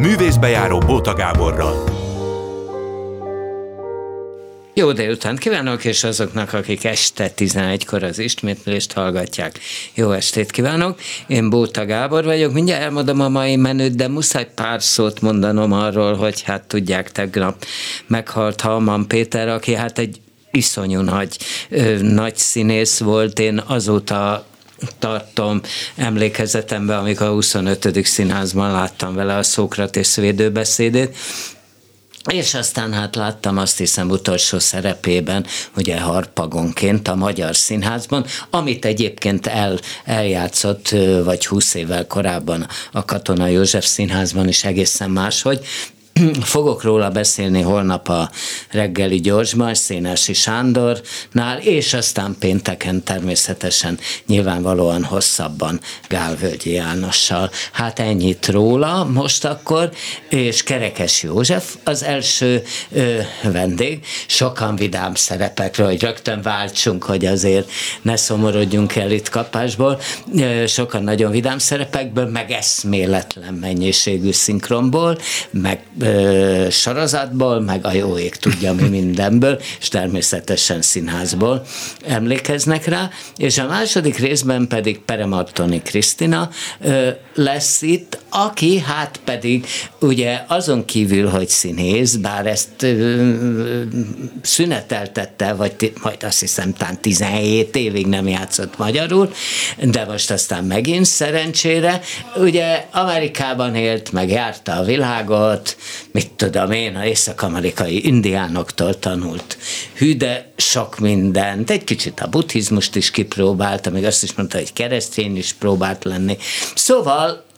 művészbejáró Bóta Gáborral. Jó délután kívánok, és azoknak, akik este 11-kor az ismétlést hallgatják. Jó estét kívánok, én Bóta Gábor vagyok, mindjárt elmondom a mai menüt, de muszáj pár szót mondanom arról, hogy hát tudják, tegnap meghalt Halman Péter, aki hát egy iszonyú nagy, ö, nagy színész volt, én azóta tartom emlékezetemben, amikor a 25. színházban láttam vele a Szókratész védőbeszédét, és aztán hát láttam azt hiszem utolsó szerepében, ugye harpagonként a Magyar Színházban, amit egyébként el, eljátszott, vagy 20 évvel korábban a Katona József Színházban is egészen máshogy, Fogok róla beszélni holnap a reggeli gyorsban, Szénási Sándornál, és aztán pénteken természetesen nyilvánvalóan hosszabban Gálvölgyi Jánossal. Hát ennyit róla most akkor, és Kerekes József az első ö, vendég. Sokan vidám szerepekről, hogy rögtön váltsunk, hogy azért ne szomorodjunk el itt kapásból. Sokan nagyon vidám szerepekből, meg eszméletlen mennyiségű szinkronból, meg sorozatból, meg a jó ég tudja mi mindenből, és természetesen színházból emlékeznek rá, és a második részben pedig Peremartoni Krisztina lesz itt, aki hát pedig ugye azon kívül, hogy színész, bár ezt szüneteltette, vagy majd azt hiszem tán 17 évig nem játszott magyarul, de most aztán megint szerencsére, ugye Amerikában élt, meg járta a világot, mit tudom én, a észak-amerikai indiánoktól tanult. Hű, de sok mindent, egy kicsit a buddhizmust is kipróbálta, még azt is mondta, hogy keresztény is próbált lenni. Szóval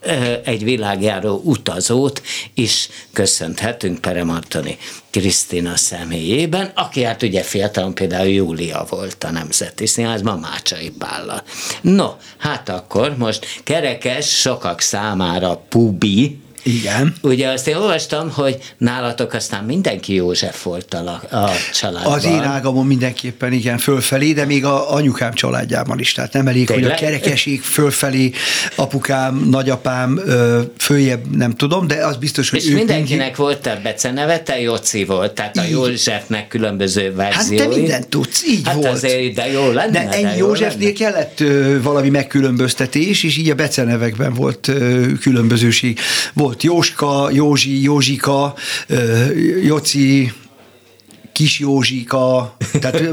egy világjáró utazót is köszönhetünk Peremartoni Krisztina személyében, aki hát ugye fiatalon például Júlia volt a Nemzeti Színházban, Mácsai Pállal. No, hát akkor most kerekes sokak számára Pubi, igen. Ugye azt én olvastam, hogy nálatok aztán mindenki József volt a, a családban. Az én ágamon mindenképpen igen, fölfelé, de még a anyukám családjában is. Tehát nem elég, Tényleg? hogy a kerekeség fölfelé, apukám, nagyapám, följebb nem tudom, de az biztos, hogy És mindenkinek mindig... volt a beceneve, te Jóci volt, tehát a Józsefnek különböző verziói. Hát te mindent tudsz, így hát volt. azért, de jó lenne. De ennyi Józsefnél kellett ö, valami megkülönböztetés, és így a becenevekben volt ö, különbözőség. Volt volt Jóska, Józsi, Józsika, Joci, Kis Józsika, tehát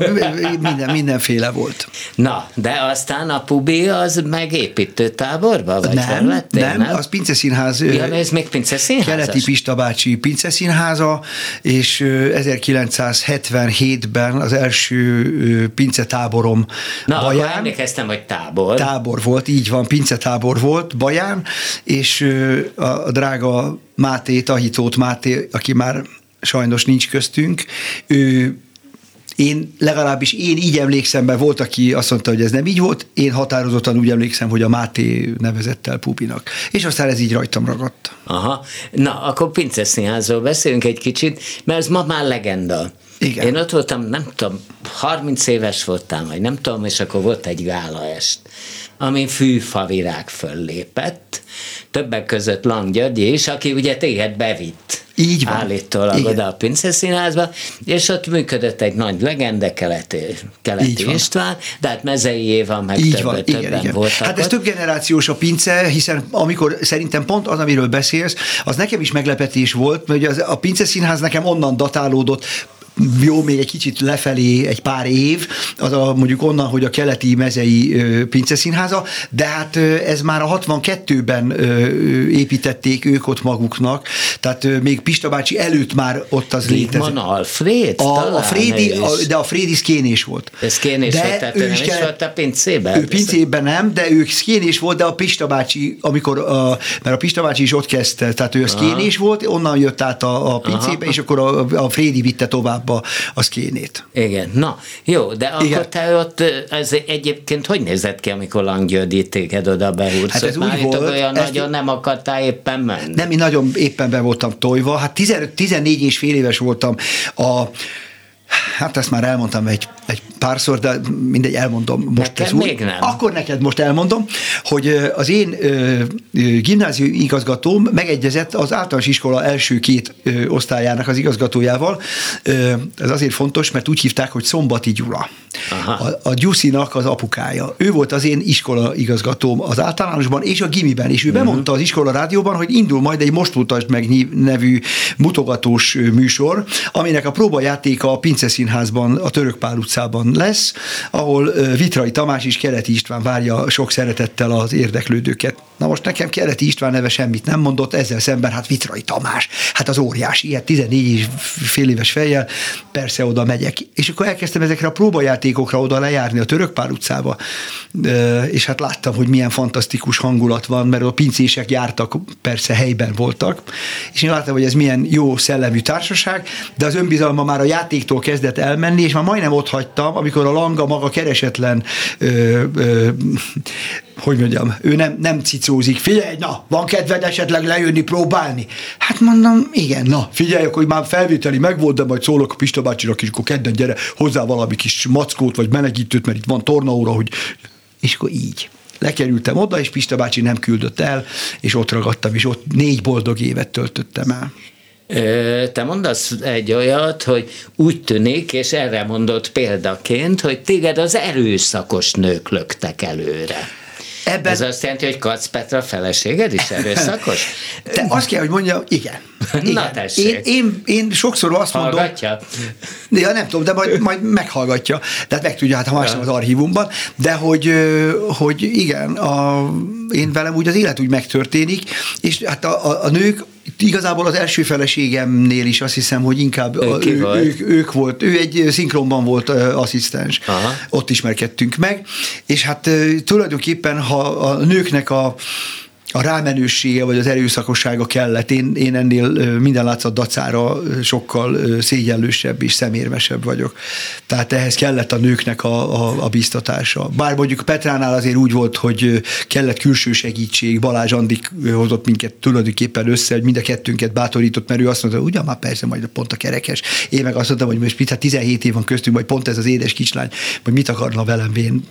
minden, mindenféle volt. Na, de aztán a Pubi az megépítő táborba? Vagy nem, lettél, nem, nem, az Pince Színház. Ja, ez még Pince Színház. Keleti Pista bácsi Pince Színháza, és 1977-ben az első Pince táborom Na, Baján. akkor emlékeztem, hogy tábor. Tábor volt, így van, Pince tábor volt Baján, és a drága Máté, Tahitót Máté, aki már sajnos nincs köztünk. Ő én legalábbis én így emlékszem, mert volt, aki azt mondta, hogy ez nem így volt, én határozottan úgy emlékszem, hogy a Máté nevezett el Pupinak. És aztán ez így rajtam ragadt. Aha. Na, akkor Pinceszínházról beszélünk egy kicsit, mert ez ma már legenda. Igen. Én ott voltam, nem tudom, 30 éves voltam, vagy nem tudom, és akkor volt egy gálaest, amin fűfavirág föllépett, többek között Lang György is, aki ugye téged bevitt így van. állítólag Igen. oda a Pinceszínházba, és ott működött egy nagy legende, Keleti, Keleti István, de hát Mezei Éva meg Így több, van. többen igen, voltak Hát ez ott. több generációs a pince, hiszen amikor szerintem pont az, amiről beszélsz, az nekem is meglepetés volt, mert az, a Pince Színház nekem onnan datálódott, jó, még egy kicsit lefelé egy pár év, az a, mondjuk onnan, hogy a keleti mezei pinceszínháza, de hát ez már a 62-ben építették ők ott maguknak, tehát még Pista bácsi előtt már ott az létezik. Alfred? A, a Frédi, a, de a Frédi szkénés volt. Ez szkénés de volt, tehát ő, ő is volt a pincében? Ő pincében nem, de ő szkénés volt, de a Pista bácsi, amikor, a, mert a Pista bácsi is ott kezdte, tehát ő szkénés volt, onnan jött át a, a pincébe, Aha. és akkor a, a Frédi vitte tovább a, a szkénét. Igen, na, jó, de Igen. akkor te ott, ez egyébként hogy nézett ki, amikor Langgyörgy téged oda behúrsz? Hát ez úgy volt, olyan ezt nagyon nem akartál éppen menni? Nem, én nagyon éppen be voltam tojva, hát 15, 14 és fél éves voltam a Hát ezt már elmondtam egy egy párszor, de mindegy, elmondom most. Nekem ez úgy. még nem. Akkor neked most elmondom, hogy az én gimnázium igazgatóm megegyezett az általános iskola első két osztályának az igazgatójával. Ez azért fontos, mert úgy hívták, hogy Szombati Gyula. Aha. A, a Gyuszinak az apukája. Ő volt az én iskola igazgatóm az általánosban és a gimiben, és ő bemondta az iskola rádióban, hogy indul majd egy Most mutasd meg nevű mutogatós műsor, aminek a próbajátéka a Pince Színházban, a Törökpál utcában lesz, ahol Vitrai Tamás és Keleti István várja sok szeretettel az érdeklődőket. Na most nekem Keleti István neve semmit nem mondott, ezzel szemben hát Vitrai Tamás, hát az óriási, ilyen 14 és fél éves fejjel, persze oda megyek. És akkor elkezdtem ezekre a próbajátékokra oda lejárni a Törökpál utcába, Ö, és hát láttam, hogy milyen fantasztikus hangulat van, mert a pincések jártak, persze helyben voltak, és én láttam, hogy ez milyen jó szellemű társaság, de az önbizalma már a játéktól kezdett elmenni, és már majdnem ott hagytam, amikor a langa maga keresetlen ö, ö, hogy mondjam, ő nem, nem cicózik, figyelj, na, van kedved esetleg lejönni, próbálni? Hát mondom, igen, na, figyelj, akkor már felvételi megvolt, de majd szólok a Pista bácsinak, és akkor kedden gyere hozzá valami kis mackót, vagy melegítőt, mert itt van tornaóra, hogy... És akkor így. Lekerültem oda, és Pista bácsi nem küldött el, és ott ragadtam, és ott négy boldog évet töltöttem el. Te mondasz egy olyat, hogy úgy tűnik, és erre mondott példaként, hogy téged az erőszakos nők löktek előre. Ebben Ez azt jelenti, hogy Kac Petra feleséged is erőszakos? Te azt kell, hogy mondjam, igen. igen. Na tessék. Én, én, én sokszor azt mondom, Hallgatja? Ja, nem tudom, de majd, majd meghallgatja. Tehát meg tudja, hát ha más nem az archívumban. De hogy, hogy igen, a, én velem úgy az élet úgy megtörténik, és hát a, a, a nők igazából az első feleségemnél is azt hiszem, hogy inkább Ő a, ő, ők, ők volt. Ő egy szinkronban volt asszisztens. Aha. Ott ismerkedtünk meg. És hát tulajdonképpen, ha a nőknek a a rámenősége vagy az erőszakossága kellett. Én, én ennél minden látszat dacára sokkal ö, szégyellősebb és szemérmesebb vagyok. Tehát ehhez kellett a nőknek a, a, a biztatása. Bár mondjuk Petránál azért úgy volt, hogy kellett külső segítség, Balázs Andik hozott minket tulajdonképpen össze, hogy mind a kettőnket bátorított, mert ő azt mondta, hogy ugyan már persze, majd pont a kerekes. Én meg azt mondtam, hogy most mit, hát 17 év van köztünk, vagy pont ez az édes kislány, hogy mit akarna velem én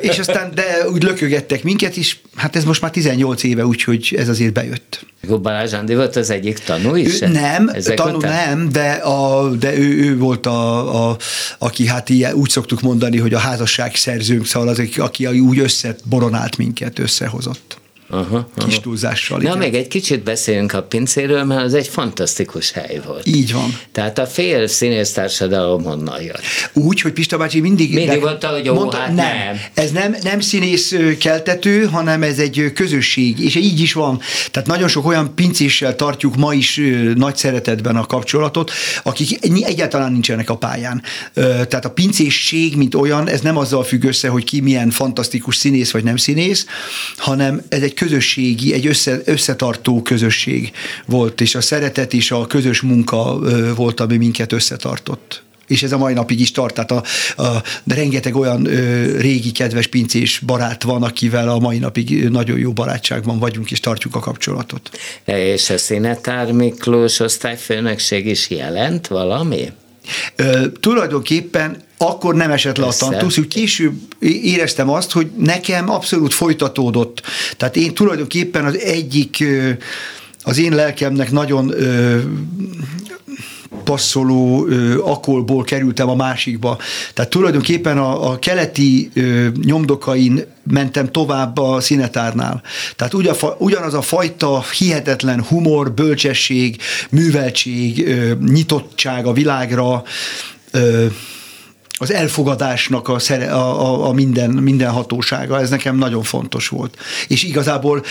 és aztán, de úgy lökögettek minket is, hát ez most már 18 éve, úgyhogy ez azért bejött. Balázs Andi volt az egyik tanú is? Ő, nem, Ezek tanú után? nem, de, a, de ő, ő volt a, a, aki hát ilyen, úgy szoktuk mondani, hogy a házasság szerzőnk, szóval az, aki úgy összeboronált minket, összehozott. Aha, aha. Kis túlzással. Na, igen. még egy kicsit beszéljünk a pincéről, mert az egy fantasztikus hely volt. Így van. Tehát a fél színésztársadalom honnan jött. Úgy, hogy Pista bácsi mindig... Mindig mondta, hogy ó, hát nem. nem. Ez nem, nem színész keltető, hanem ez egy közösség, és így is van. Tehát nagyon sok olyan pincéssel tartjuk ma is nagy szeretetben a kapcsolatot, akik egyáltalán nincsenek a pályán. Tehát a pincésség, mint olyan, ez nem azzal függ össze, hogy ki milyen fantasztikus színész vagy nem színész, hanem ez egy közösségi, egy össze, összetartó közösség volt, és a szeretet és a közös munka volt, ami minket összetartott és ez a mai napig is tart. Tehát a, a, de rengeteg olyan ö, régi kedves pincés barát van, akivel a mai napig nagyon jó barátságban vagyunk, és tartjuk a kapcsolatot. És a Szinetár Miklós osztályfőnökség is jelent valami? Ö, tulajdonképpen akkor nem esett le a tantusz, úgy később éreztem azt, hogy nekem abszolút folytatódott. Tehát én tulajdonképpen az egyik, az én lelkemnek nagyon passzoló ö, akolból kerültem a másikba. Tehát tulajdonképpen a, a keleti ö, nyomdokain mentem tovább a színetárnál. Tehát ugyan, ugyanaz a fajta hihetetlen humor, bölcsesség, műveltség, ö, nyitottság a világra, ö, az elfogadásnak a, szere, a, a, minden, minden hatósága, ez nekem nagyon fontos volt. És igazából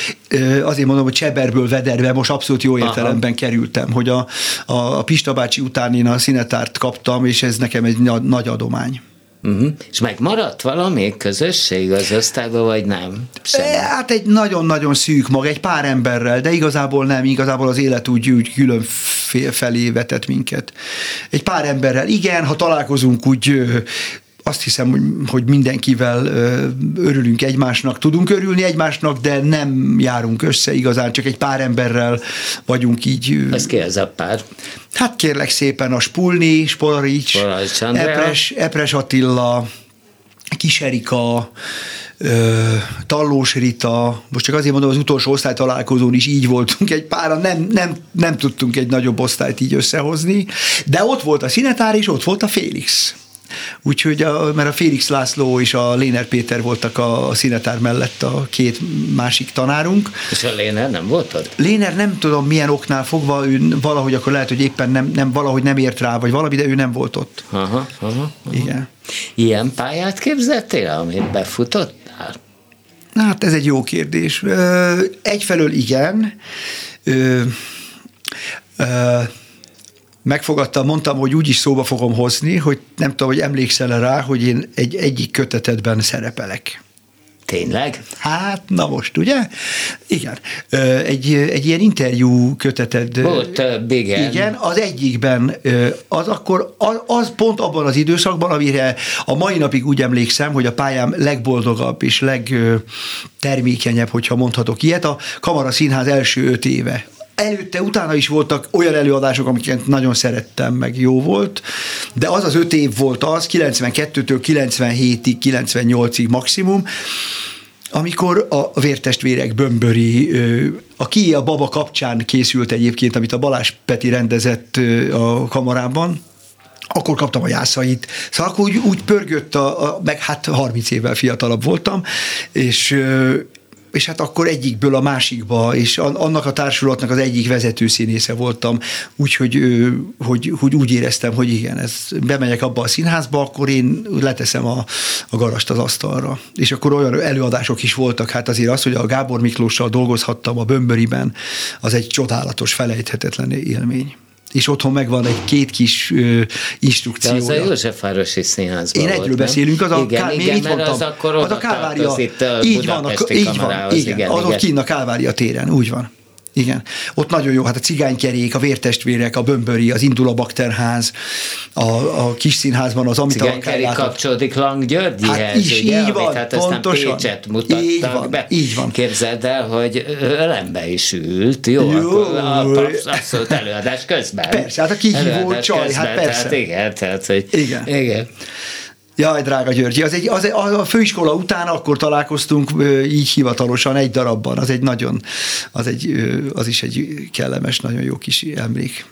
azért mondom, hogy Cseberből Vederbe most abszolút jó értelemben Aha. kerültem, hogy a, a, a Pista bácsi után én a színetárt kaptam, és ez nekem egy nagy adomány. Uh-huh. És megmaradt valami közösség az osztályban, vagy nem? Semmi. E, Hát egy nagyon-nagyon szűk mag, egy pár emberrel, de igazából nem, igazából az élet úgy, úgy külön felé vetett minket. Egy pár emberrel, igen, ha találkozunk úgy azt hiszem, hogy, hogy mindenkivel örülünk egymásnak, tudunk örülni egymásnak, de nem járunk össze igazán, csak egy pár emberrel vagyunk így. Ez ki ez a pár? Hát kérlek szépen a Spulni, Spolarics, Epres, Epres Attila, Kiserika, Tallós Rita, most csak azért mondom, az utolsó osztálytalálkozón is így voltunk egy pára, nem, nem, nem tudtunk egy nagyobb osztályt így összehozni, de ott volt a Szinetár, és ott volt a Félix. Úgyhogy, a, mert a Félix László és a Léner Péter voltak a, a színetár mellett a két másik tanárunk. És a Léner nem volt ott? Léner nem tudom milyen oknál fogva, ő valahogy akkor lehet, hogy éppen nem, nem valahogy nem ért rá, vagy valami, de ő nem volt ott. Aha, aha, aha. Igen. Ilyen pályát képzettél, amit befutottál? Hát ez egy jó kérdés. Egyfelől igen. Ö, ö, megfogadtam, mondtam, hogy úgy is szóba fogom hozni, hogy nem tudom, hogy emlékszel rá, hogy én egy egyik kötetetben szerepelek. Tényleg? Hát, na most, ugye? Igen. Egy, egy ilyen interjú köteted. Volt több, igen. Igen, az egyikben, az akkor, az pont abban az időszakban, amire a mai napig úgy emlékszem, hogy a pályám legboldogabb és legtermékenyebb, hogyha mondhatok ilyet, a Kamara Színház első öt éve előtte, utána is voltak olyan előadások, amiket nagyon szerettem, meg jó volt, de az az öt év volt az, 92-től 97-ig, 98-ig maximum, amikor a vértestvérek Bömböri, a ki a baba kapcsán készült egyébként, amit a Balázs Peti rendezett a kamarában, akkor kaptam a jászait. Szóval akkor úgy, úgy pörgött, a, a, meg hát 30 évvel fiatalabb voltam, és és hát akkor egyikből a másikba, és annak a társulatnak az egyik vezető színésze voltam, úgyhogy hogy, hogy úgy éreztem, hogy igen, ez, bemegyek abba a színházba, akkor én leteszem a, a garast az asztalra. És akkor olyan előadások is voltak, hát azért az, hogy a Gábor Miklóssal dolgozhattam a Bömböriben, az egy csodálatos, felejthetetlen élmény és otthon megvan egy két kis ö, instrukció. De az a Józsefvárosi Színházban Én egyről beszélünk, az a, igen, Ká- igen, mert az akkor az a Kálvária, így van, a, így van, igen, igen, az ott kinn a Kálvária téren, úgy van. Igen. Ott nagyon jó, hát a cigánykerék, a vértestvérek, a bömböri, az Indula Bakterház, a, a kis színházban az amit Cigánykerék kapcsolódik Lang Györgyihez, hát is, ugye, így van, amit hát pontosan. Pécset mutattak így van, be. Így van. Képzeld el, hogy ölembe is ült, jó, jó. akkor a abszolút előadás közben. Persze, hát a kihívó csaj, hát persze. Tehát igen, tehát, hogy igen. igen. Jaj, drága Györgyi, az egy, az egy, a főiskola után akkor találkoztunk így hivatalosan egy darabban, az egy nagyon, az, egy, az is egy kellemes, nagyon jó kis emlék.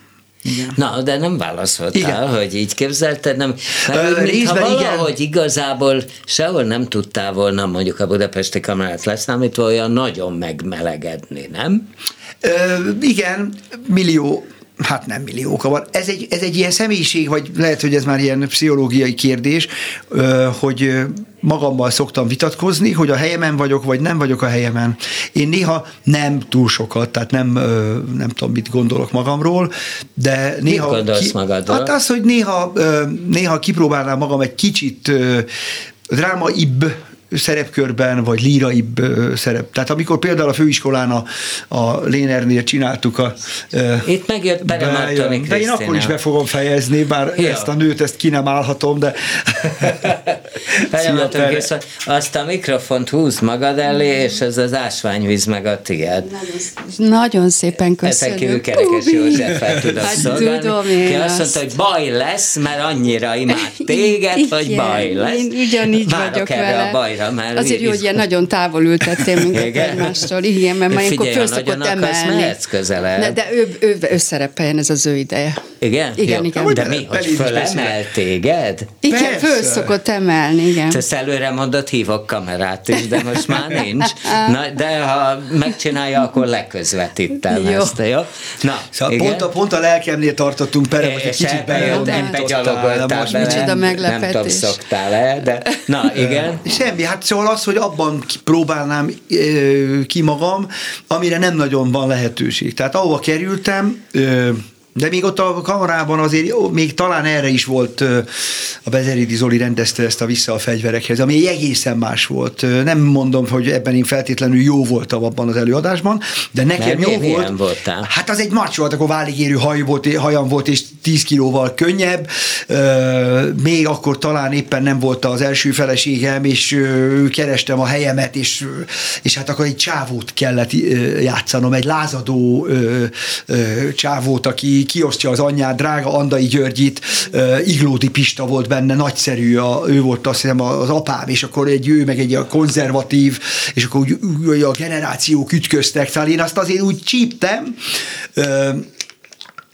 Igen. Na, de nem válaszoltál, igen. hogy így képzelted, nem, mert Ö, mintha valahogy igen. igazából sehol nem tudtál volna mondjuk a budapesti kamerát leszámítva olyan nagyon megmelegedni, nem? Ö, igen, millió hát nem millióka van. Ez egy, ez egy ilyen személyiség, vagy lehet, hogy ez már ilyen pszichológiai kérdés, hogy magammal szoktam vitatkozni, hogy a helyemen vagyok, vagy nem vagyok a helyemen. Én néha nem túl sokat, tehát nem, nem tudom, mit gondolok magamról, de néha... Mit gondolsz ki, magadról? Hát az, hogy néha, néha kipróbálnám magam egy kicsit drámaibb szerepkörben, vagy líraibb szerep. Tehát amikor például a főiskolán a, a Lénernél csináltuk a... Itt megjött Bere Martoni De én akkor is be fogom fejezni, bár ja. ezt a nőt, ezt ki nem állhatom, de... Bere azt a mikrofont húz magad elé, és ez az ásványvíz meg a tiéd. Nagyon szépen köszönöm. Ezen kívül Kerekes Józseffel tudok hát szolgálni. Tudom én Ki azt mondta, hogy baj lesz, mert annyira imád téged, Igen, hogy baj lesz. Én ugyanígy Várok vagyok erre vele. a baj újra, mert Azért jó, hogy ilyen nagyon távol ültettél minket egymástól. Igen, mert már ilyenkor föl szokott emelni. közelebb. De, de ő, ő, ő szerepeljen, ez az ő ideje. Igen? Igen, jó. igen. De mi, hogy fölemel téged? Igen, Persze. föl szokott emelni, igen. Te előre mondott, hívok kamerát is, de most már nincs. Na, de ha megcsinálja, akkor leközvetítem jó. ezt, jó? Na, szóval igen? Pont, a, pont a lelkemnél tartottunk, Pere, hogy egy kicsit belerontottál. Micsoda meglepetés. Nem tudom, szoktál-e, de na, igen. Semmi, hát szóval az, hogy abban próbálnám ki magam, amire nem nagyon van lehetőség. Tehát ahova kerültem, De még ott a kamarában azért még talán erre is volt a Bezeridi Zoli rendezte ezt a vissza a fegyverekhez, ami egészen más volt. Nem mondom, hogy ebben én feltétlenül jó voltam abban az előadásban, de nekem Mert jó volt. voltál? Hát az egy macs volt, akkor váligérő haj volt, hajam volt, és 10 kilóval könnyebb. Még akkor talán éppen nem volt az első feleségem, és kerestem a helyemet, és, és hát akkor egy csávót kellett játszanom, egy lázadó csávót, aki kiosztja az anyját, drága Andai Györgyit, Iglódi Pista volt benne, nagyszerű, a, ő volt azt hiszem az apám, és akkor egy ő, meg egy a konzervatív, és akkor úgy, úgy a generációk ütköztek fel, én azt azért úgy csíptem,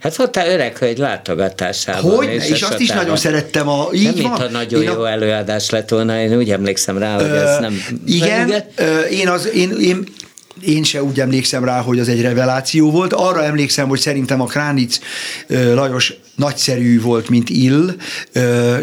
Hát voltál öreg hölgy látogatásában. Hogy és, és azt is nagyon szerettem. A, így nem, van. mintha nagyon én jó a... előadás lett volna, én úgy emlékszem rá, hogy ez nem... Igen, én, az, én, én, én se úgy emlékszem rá, hogy az egy reveláció volt. Arra emlékszem, hogy szerintem a Kránic Lajos nagyszerű volt, mint Ill.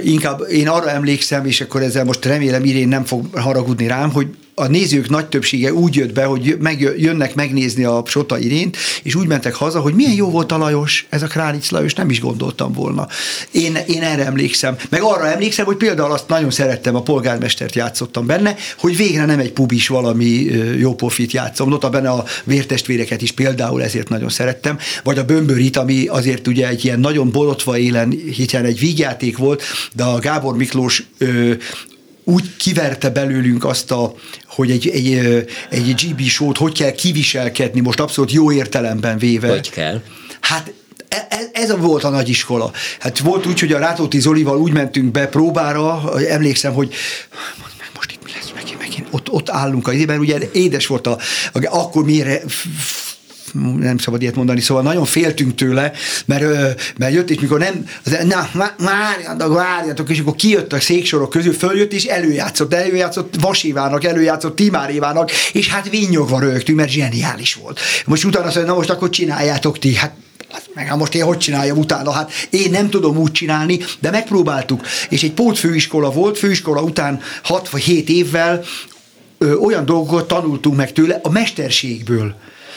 Inkább én arra emlékszem, és akkor ezzel most remélem Irén nem fog haragudni rám, hogy a nézők nagy többsége úgy jött be, hogy jönnek megnézni a Sota Irént, és úgy mentek haza, hogy milyen jó volt a Lajos, ez a Králic Lajos, nem is gondoltam volna. Én, én erre emlékszem. Meg arra emlékszem, hogy például azt nagyon szerettem, a polgármestert játszottam benne, hogy végre nem egy pubis valami jó profit játszom. Nota benne a vértestvéreket is például ezért nagyon szerettem, vagy a Bömbörit, ami azért ugye egy ilyen nagyon borotva élen, hiszen egy vígjáték volt, de a Gábor Miklós ö, úgy kiverte belőlünk azt a, hogy egy, egy, egy GB show hogy kell kiviselkedni, most abszolút jó értelemben véve. Hogy kell? Hát e, e, ez volt a nagy iskola. Hát volt úgy, hogy a Rátóti Zolival úgy mentünk be próbára, emlékszem, hogy most itt mi lesz, megint, megint ott, ott állunk az mert ugye édes volt a, a akkor mire nem szabad ilyet mondani, szóval nagyon féltünk tőle, mert, mert jött, és mikor nem, az, na, várjatok, várjatok, és akkor kijött a széksorok közül, följött, és előjátszott, előjátszott Vasévának, előjátszott Timárévának, és hát vinnyogva rögtünk, mert zseniális volt. Most utána azt mondja, na most akkor csináljátok ti, hát meg hát most én hogy csináljam utána? Hát én nem tudom úgy csinálni, de megpróbáltuk. És egy pótfőiskola volt, főiskola után 6 vagy 7 évvel ö, olyan dolgokat tanultunk meg tőle a mesterségből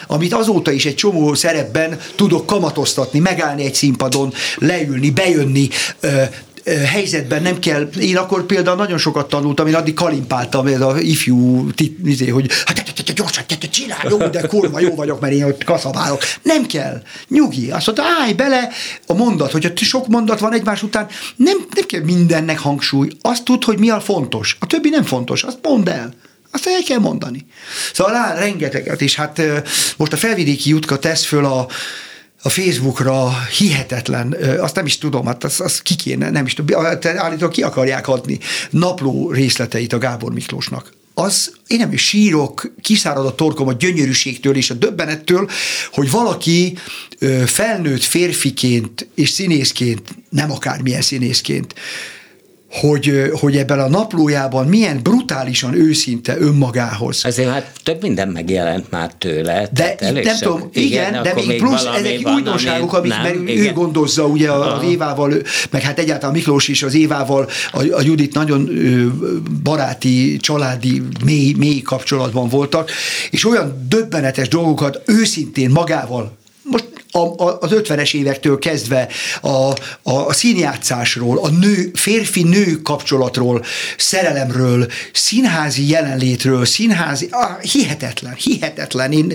amit azóta is egy csomó szerepben tudok kamatoztatni, megállni egy színpadon, leülni, bejönni, helyzetben nem kell, én akkor például nagyon sokat tanultam, én addig kalimpáltam, ez a ifjú, izé, hogy hát gyorsan, csinálj, jó, de kurva jó vagyok, mert én ott kaszabálok. Nem kell. Nyugi. Azt mondta, állj bele a mondat, hogyha sok mondat van egymás után, nem, nem kell mindennek hangsúly. Azt tud, hogy mi a fontos. A többi nem fontos. Azt mondd el. Azt el kell mondani. Szóval rá rengeteget, és hát most a felvidéki jutka tesz föl a, a Facebookra hihetetlen, azt nem is tudom, hát azt, azt ki kéne, nem is tudom, állítólag ki akarják adni napló részleteit a Gábor Miklósnak az, én nem is sírok, kiszárad a torkom a gyönyörűségtől és a döbbenettől, hogy valaki felnőtt férfiként és színészként, nem akármilyen színészként, hogy, hogy ebben a naplójában milyen brutálisan őszinte önmagához. Azért hát több minden megjelent már tőle. De nem sok, tudom, igen, igen de még plusz ezek van, újdonságok, amik nem, mert igen. ő gondozza ugye az Évával, meg hát egyáltalán Miklós is az Évával, a, a Judit nagyon baráti, családi, mély, mély kapcsolatban voltak, és olyan döbbenetes dolgokat őszintén magával most a, a, az 50-es évektől kezdve a, a, a színjátszásról, a nő, férfi-nő kapcsolatról, szerelemről, színházi jelenlétről, színházi, ah, hihetetlen, hihetetlen. Én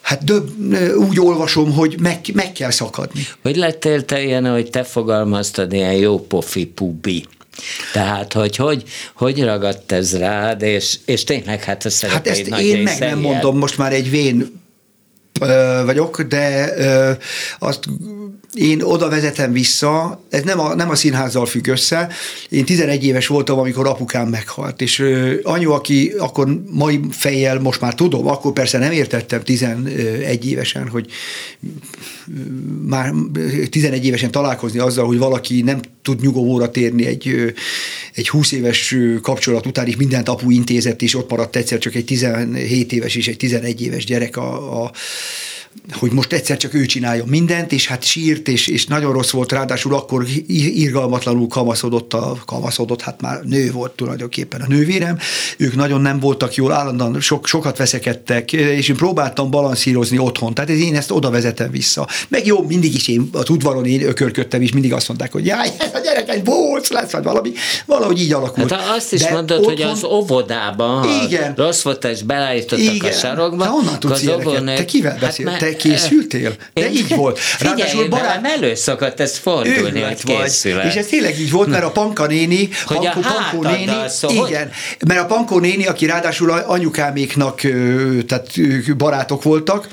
hát döbb, úgy olvasom, hogy meg, meg kell szakadni. Hogy lettél te ilyen, hogy te fogalmaztad, ilyen jó pofi pubi? Tehát, hogy hogy, hogy ragadt ez rád, és, és tényleg hát a Hát ezt én meg nem mondom, most már egy vén vagyok, de azt én oda vezetem vissza, ez nem a, nem a színházzal függ össze, én 11 éves voltam, amikor apukám meghalt, és anyu, aki akkor mai fejjel most már tudom, akkor persze nem értettem 11 évesen, hogy már 11 évesen találkozni azzal, hogy valaki nem tud nyugovóra térni egy, egy 20 éves kapcsolat után is mindent apu intézett, és ott maradt egyszer csak egy 17 éves és egy 11 éves gyerek a, a hogy most egyszer csak ő csináljon mindent, és hát sírt, és, és nagyon rossz volt, ráadásul akkor irgalmatlanul kamaszodott, a, kamaszodott, hát már nő volt tulajdonképpen a nővérem, ők nagyon nem voltak jól, állandóan sok, sokat veszekedtek, és én próbáltam balanszírozni otthon, tehát én ezt oda vezetem vissza. Meg jó, mindig is én a udvaron én ökörködtem, és mindig azt mondták, hogy jaj, ez a gyerek egy bóc lesz, vagy valami, valahogy így alakult. Hát azt is De mondod, otthon, hogy az óvodában, igen, rossz volt, és beállítottak a sarokba. De honnan tudsz ilyeneket? Te kivel hát beszél? Hát, Te készültél? De így volt. Ráadásul barát... elő szokott ez fordulni, hogy készül. És ez tényleg így volt, mert a Panka néni, hogy Pankó, a Pankó néni, szó, igen, mert a Pankó néni, aki ráadásul anyukáméknak tehát barátok voltak,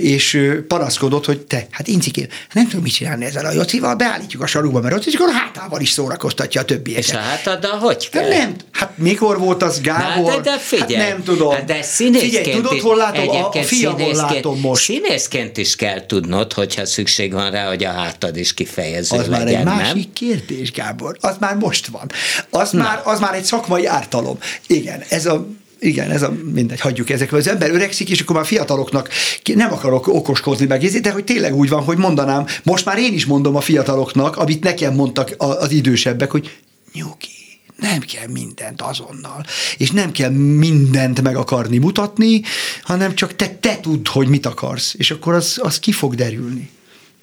és panaszkodott, hogy te, hát incikén, nem tudom mit csinálni ezzel a Jocival, beállítjuk a sarukba, mert ott is akkor hátával is szórakoztatja a többieket. És a hátaddal hogy kell? Nem, hát mikor volt az Gábor? Na, de, de figyelj, hát nem tudom. Hát de színészként figyelj, tudod, hol látom? A, a fia, hol látom most. Színészként is kell tudnod, hogyha szükség van rá, hogy a hátad is kifejező Az legyen, már egy nem? másik kérdés, Gábor. Az már most van. Az, már, az már egy szakmai ártalom. Igen, ez a igen, ez a, mindegy, hagyjuk ezekről. Az ember öregszik, és akkor már fiataloknak nem akarok okoskodni meg, de hogy tényleg úgy van, hogy mondanám, most már én is mondom a fiataloknak, amit nekem mondtak az idősebbek, hogy nyugi, nem kell mindent azonnal, és nem kell mindent meg akarni mutatni, hanem csak te, te tudd, hogy mit akarsz, és akkor az, az ki fog derülni.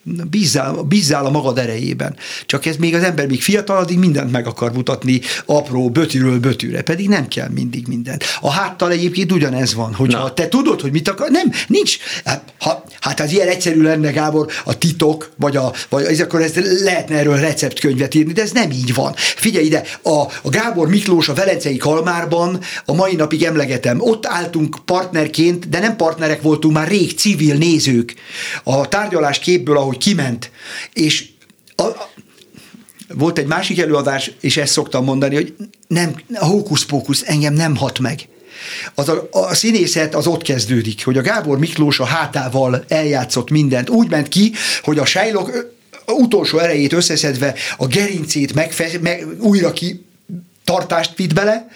Bízzál, bízzál a magad erejében. Csak ez még az ember még fiatal, addig mindent meg akar mutatni, apró, bötűről bötűre, pedig nem kell mindig mindent. A háttal egyébként ugyanez van, hogyha Na. te tudod, hogy mit akar, nem, nincs. Hát, ha, hát az ilyen egyszerű lenne, Gábor, a titok, vagy, a, vagy ez, akkor ez lehetne erről receptkönyvet írni, de ez nem így van. Figyelj ide, a, a Gábor Miklós a Velencei Kalmárban a mai napig emlegetem. Ott álltunk partnerként, de nem partnerek voltunk, már rég civil nézők. A tárgyalás képből, ahogy kiment, és a, a, volt egy másik előadás, és ezt szoktam mondani, hogy nem, a hókusz-pókusz engem nem hat meg. Az a, a színészet az ott kezdődik, hogy a Gábor Miklós a hátával eljátszott mindent. Úgy ment ki, hogy a Shylock utolsó erejét összeszedve a gerincét megfe- meg, újra ki tartást vitt bele,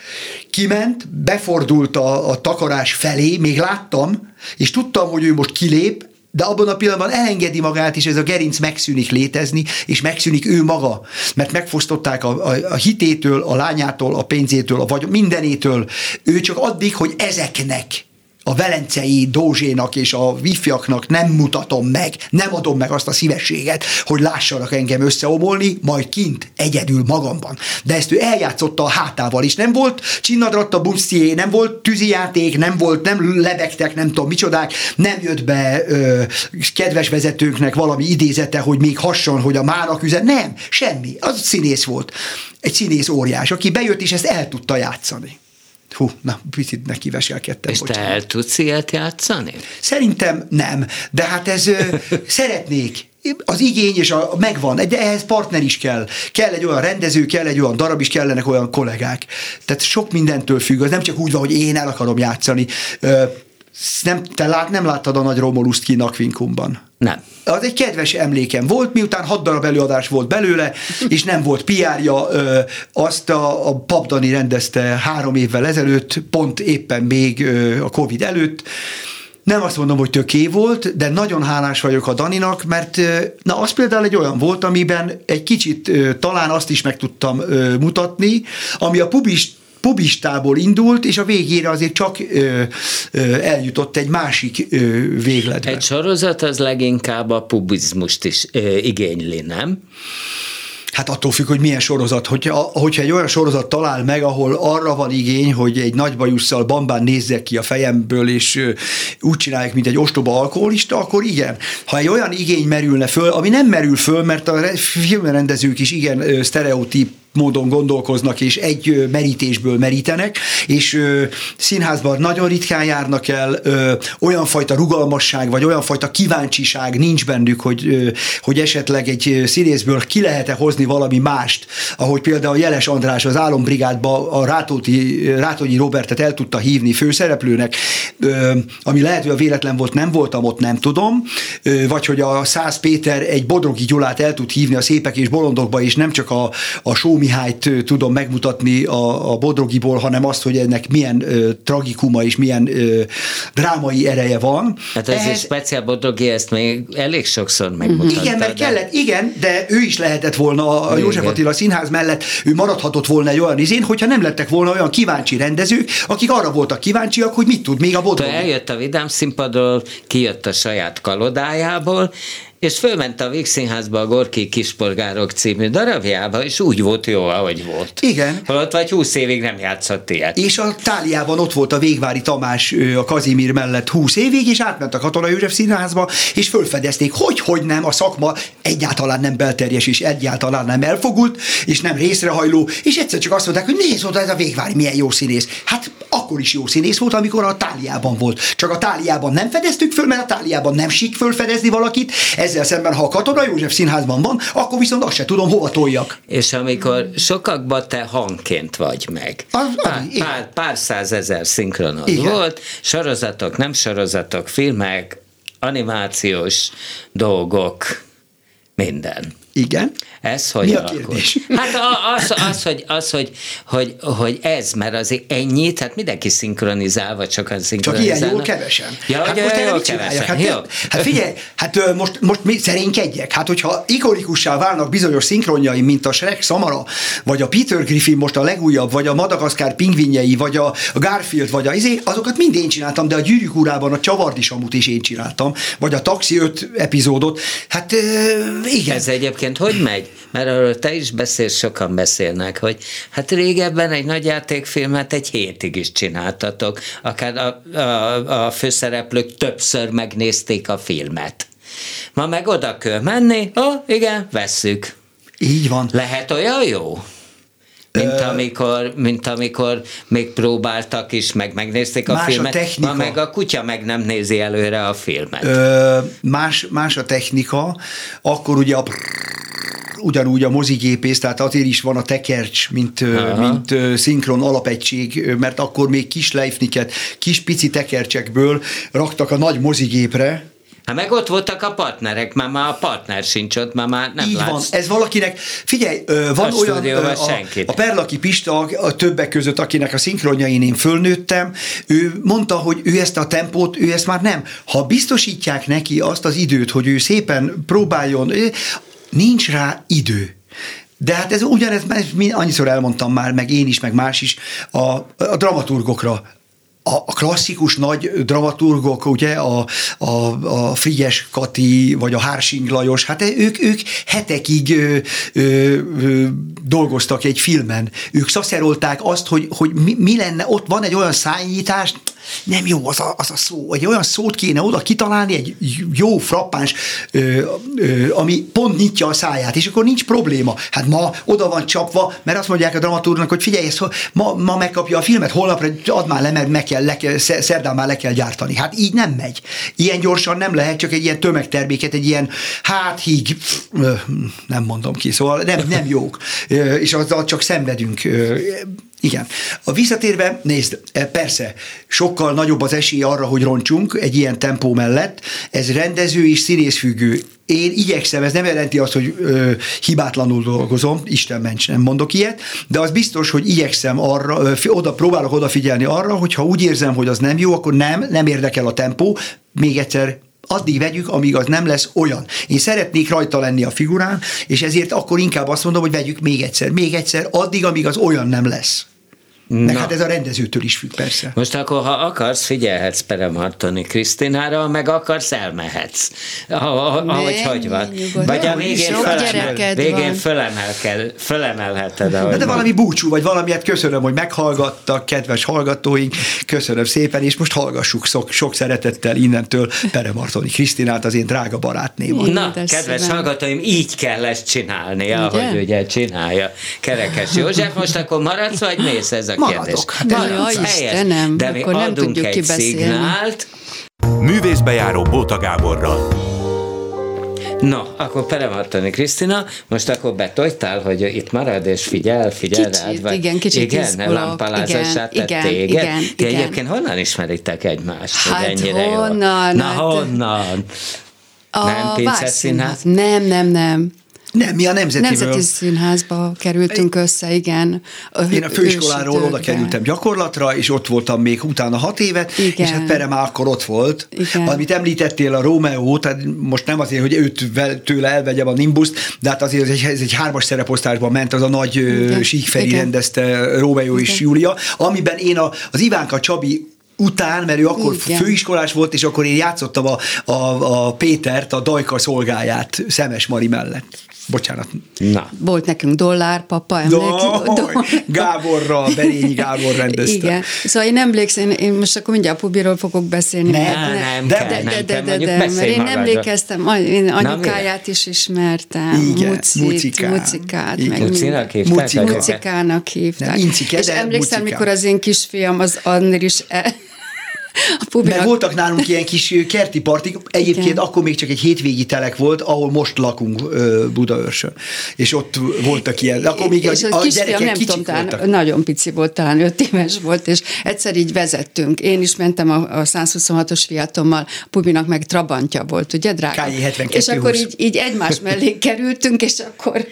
kiment, befordult a, a takarás felé, még láttam, és tudtam, hogy ő most kilép, de abban a pillanatban elengedi magát, és ez a gerinc megszűnik létezni, és megszűnik ő maga, mert megfosztották a, a, a hitétől, a lányától, a pénzétől, a vagy mindenétől. Ő csak addig, hogy ezeknek a velencei Dózsénak és a wifiaknak nem mutatom meg, nem adom meg azt a szívességet, hogy lássanak engem összeomolni, majd kint, egyedül magamban. De ezt ő eljátszotta a hátával is. Nem volt csinnadratta busztié, nem volt tűzijáték, nem volt, nem lebegtek, nem tudom micsodák, nem jött be ö, kedves vezetőnknek valami idézete, hogy még hasson, hogy a mának üzen. Nem, semmi. Az színész volt. Egy színész óriás, aki bejött és ezt el tudta játszani. Hú, na, picit neki veselkedtem. És bocsánat. te el tudsz ilyet játszani? Szerintem nem, de hát ez szeretnék az igény és a megvan, de ehhez partner is kell. Kell egy olyan rendező, kell egy olyan darab is, kellenek olyan kollégák. Tehát sok mindentől függ, az nem csak úgy van, hogy én el akarom játszani. Nem, te lát, nem láttad a nagy Romoluszt ki Nakvinkumban? Nem. Az egy kedves emlékem volt, miután hat darab előadás volt belőle, és nem volt piárja, azt a, a Papdani rendezte három évvel ezelőtt, pont éppen még a Covid előtt, nem azt mondom, hogy töké volt, de nagyon hálás vagyok a Daninak, mert na az például egy olyan volt, amiben egy kicsit talán azt is meg tudtam mutatni, ami a pubist pubistából indult, és a végére azért csak ö, ö, eljutott egy másik ö, végletbe. Egy sorozat az leginkább a pubizmust is ö, igényli, nem? Hát attól függ, hogy milyen sorozat. Hogyha, hogyha egy olyan sorozat talál meg, ahol arra van igény, hogy egy nagy bajusszal bambán nézzek ki a fejemből, és úgy csinálják, mint egy ostoba alkoholista, akkor igen. Ha egy olyan igény merülne föl, ami nem merül föl, mert a filmrendezők is igen sztereotíp módon gondolkoznak, és egy merítésből merítenek, és színházban nagyon ritkán járnak el, olyan fajta rugalmasság, vagy olyan fajta kíváncsiság nincs bennük, hogy, hogy esetleg egy színészből ki lehet-e hozni valami mást, ahogy például Jeles András az Álombrigádba a Rátóti, Rátónyi Robertet el tudta hívni főszereplőnek, ami lehet, hogy a véletlen volt, nem voltam ott, nem tudom, vagy hogy a Száz Péter egy Bodrogi Gyulát el tud hívni a Szépek és Bolondokba, és nem csak a, a show Mihályt tudom megmutatni a, a Bodrogiból, hanem azt, hogy ennek milyen ö, tragikuma és milyen ö, drámai ereje van. Hát ez Ehhez... speciál Bodrogi ezt még elég sokszor megmutatta. Igen, mert de... kellett, igen, de ő is lehetett volna a József Attila Színház mellett, ő maradhatott volna egy olyan izén, hogyha nem lettek volna olyan kíváncsi rendezők, akik arra voltak kíváncsiak, hogy mit tud még a Bodrogi. Eljött a Vidám színpadról, kijött a saját kalodájából, és fölment a Vígszínházba a Gorki Kispolgárok című darabjába, és úgy volt jó, ahogy volt. Igen. Holott vagy húsz évig nem játszott ilyet. És a Táliában ott volt a Végvári Tamás a Kazimír mellett húsz évig, és átment a Katona József Színházba, és fölfedezték, hogy, hogy nem, a szakma egyáltalán nem belterjes, és egyáltalán nem elfogult, és nem részrehajló, és egyszer csak azt mondták, hogy nézd oda, ez a Végvári milyen jó színész. Hát akkor is jó színész volt, amikor a Táliában volt. Csak a Táliában nem fedeztük föl, mert a Táliában nem sik fölfedezni valakit, ezzel szemben, ha a Katona József színházban van, akkor viszont azt se tudom, hova toljak. És amikor sokakban te hangként vagy meg, az, az, pár, pár, pár százezer szinkronod igen. volt, sorozatok, nem sorozatok, filmek, animációs dolgok, minden. Igen. Ez hogy Mi a kérdés? Hát az, az, hogy, az hogy, hogy, hogy ez, mert azért ennyi, tehát mindenki szinkronizál, vagy csak az szinkronizál. Csak ilyen jól kevesen. Ja, hát most jól kevesen. Hát, jó. hát figyelj, hát most, most mi szerénykedjek. Hát hogyha ikonikussá válnak bizonyos szinkronjai, mint a Shrek Samara, vagy a Peter Griffin most a legújabb, vagy a Madagaszkár pingvinjei, vagy a Garfield, vagy a izé, azokat mind én csináltam, de a Gyűrűk urában a Csavardisamut is én csináltam, vagy a Taxi 5 epizódot. Hát igen. Ez egyébként hogy megy? mert arról te is beszélsz, sokan beszélnek, hogy hát régebben egy nagy játékfilmet egy hétig is csináltatok, akár a, a, a főszereplők többször megnézték a filmet. Ma meg oda kell menni, ó, oh, igen, vesszük. Így van. Lehet olyan jó? Mint amikor, mint amikor még próbáltak is, meg megnézték a más filmet, a technika. ma meg a kutya meg nem nézi előre a filmet. Ö, más, más a technika, akkor ugye a ugyanúgy a mozigépész, tehát azért is van a tekercs, mint, mint szinkron alapegység, mert akkor még kis lejfniket, kis pici tekercsekből raktak a nagy mozigépre, Hát meg ott voltak a partnerek, már, már a partner sincs ott, már, már nem Így látsz. van, ez valakinek, figyelj, van a olyan, a, a Perlaki Pista, a többek között, akinek a szinkronjain én fölnőttem, ő mondta, hogy ő ezt a tempót, ő ezt már nem. Ha biztosítják neki azt az időt, hogy ő szépen próbáljon, nincs rá idő. De hát ez ugyanez, annyiszor elmondtam már, meg én is, meg más is, a, a dramaturgokra a, klasszikus nagy dramaturgok, ugye, a, a, a Frigyes Kati, vagy a Hársing Lajos, hát ők, ők hetekig ö, ö, ö, dolgoztak egy filmen. Ők szaszerolták azt, hogy, hogy mi, mi lenne, ott van egy olyan szájnyitás, nem jó az a, az a szó, egy olyan szót kéne oda kitalálni, egy jó, frappáns, ö, ö, ami pont nyitja a száját, és akkor nincs probléma. Hát ma oda van csapva, mert azt mondják a dramaturgnak, hogy figyelj, ezt, ma, ma megkapja a filmet, holnapra add már le, mert meg kell, le kell, szerdán már le kell gyártani. Hát így nem megy. Ilyen gyorsan nem lehet, csak egy ilyen tömegterméket, egy ilyen hát híg, nem mondom ki, szóval nem, nem jók. És azzal csak szenvedünk igen. A visszatérve, nézd, e, persze, sokkal nagyobb az esély arra, hogy roncsunk egy ilyen tempó mellett. Ez rendező és színészfüggő. Én igyekszem, ez nem jelenti azt, hogy ö, hibátlanul dolgozom, Isten ments, nem mondok ilyet, de az biztos, hogy igyekszem arra, ö, oda, próbálok odafigyelni arra, hogy ha úgy érzem, hogy az nem jó, akkor nem, nem érdekel a tempó, még egyszer addig vegyük, amíg az nem lesz olyan. Én szeretnék rajta lenni a figurán, és ezért akkor inkább azt mondom, hogy vegyük még egyszer, még egyszer, addig, amíg az olyan nem lesz. Meg hát ez a rendezőtől is függ, persze. Most akkor, ha akarsz, figyelhetsz Peremartoni Krisztinára, meg akarsz, elmehetsz. Ahogy hogy van. Vagy a végén, fölemel, végén fölemelkel, fölemelheted. Ahogy de valami búcsú, vagy valamiért köszönöm, hogy meghallgattak, kedves hallgatóink, köszönöm szépen, és most hallgassuk sok, sok szeretettel innentől Peremartoni Krisztinát, az én drága barátném. Na, kedves szépen. hallgatóim, így kell ezt csinálni, ahogy ugye csinálja Kerekes József. Most akkor maradsz, vagy mész ez a Maradok. Hát Maradok. Istenem, De mi akkor nem tudjuk egy szignált. Művészbejáró Bóta Gáborral. No, akkor Peremartoni Krisztina, most akkor betoltál, hogy itt marad, és figyel, figyel kicsit, rád. Vagy, igen, kicsit Igen, lámpalázását igen, tett igen, téged. igen, Ti igen. egyébként honnan ismeritek egymást, Hát hogy ennyire honnan? Jó? Na Hát- honnan? A Nem Pince. Színház? Nem, nem, nem. Nem, mi a Nemzetiből. Nemzeti Színházba kerültünk össze, igen. Én a főiskoláról oda kerültem gyakorlatra, és ott voltam még utána hat évet, igen. és hát Pere már akkor ott volt. Igen. Amit említettél a Rómeó, tehát most nem azért, hogy őt tőle elvegyem a Nimbuszt, de hát azért ez egy, ez egy hármas szereposztásban ment, az a nagy igen. síkferi igen. rendezte Rómeó és Júlia, amiben én a, az Ivánka Csabi után, mert ő akkor Igen. főiskolás volt, és akkor én játszottam a, a, a Pétert, a Dajka szolgáját Szemes Mari mellett. Bocsánat. Na. Volt nekünk dollárpapa, emlékszik? Do, Gáborra, Berényi Gábor rendezte. Igen. Szóval én emlékszem, én most akkor mindjárt a Pubiról fogok beszélni. Nem, mert, nem, de, kell, de, de, de, de, de, mert én emlékeztem, én anyukáját is ismertem, Igen, Mucit, Mucikán. Mucikát. Igen. Meg Mucinak hívták? Mucikának hívták. És emlékszem, mikor az én kisfiam, az annél is el, a pubinak... Mert voltak nálunk ilyen kis kerti partik, egyébként Igen. akkor még csak egy hétvégi telek volt, ahol most lakunk Budaörsön. És ott voltak ilyen, akkor még és a, a gyerekek nem tudom, voltak. nagyon pici volt, talán öt éves volt, és egyszer így vezettünk. Én is mentem a, a 126-os fiatommal, a pubinak meg Trabantja volt, ugye, drága? És akkor így, így egymás mellé kerültünk, és akkor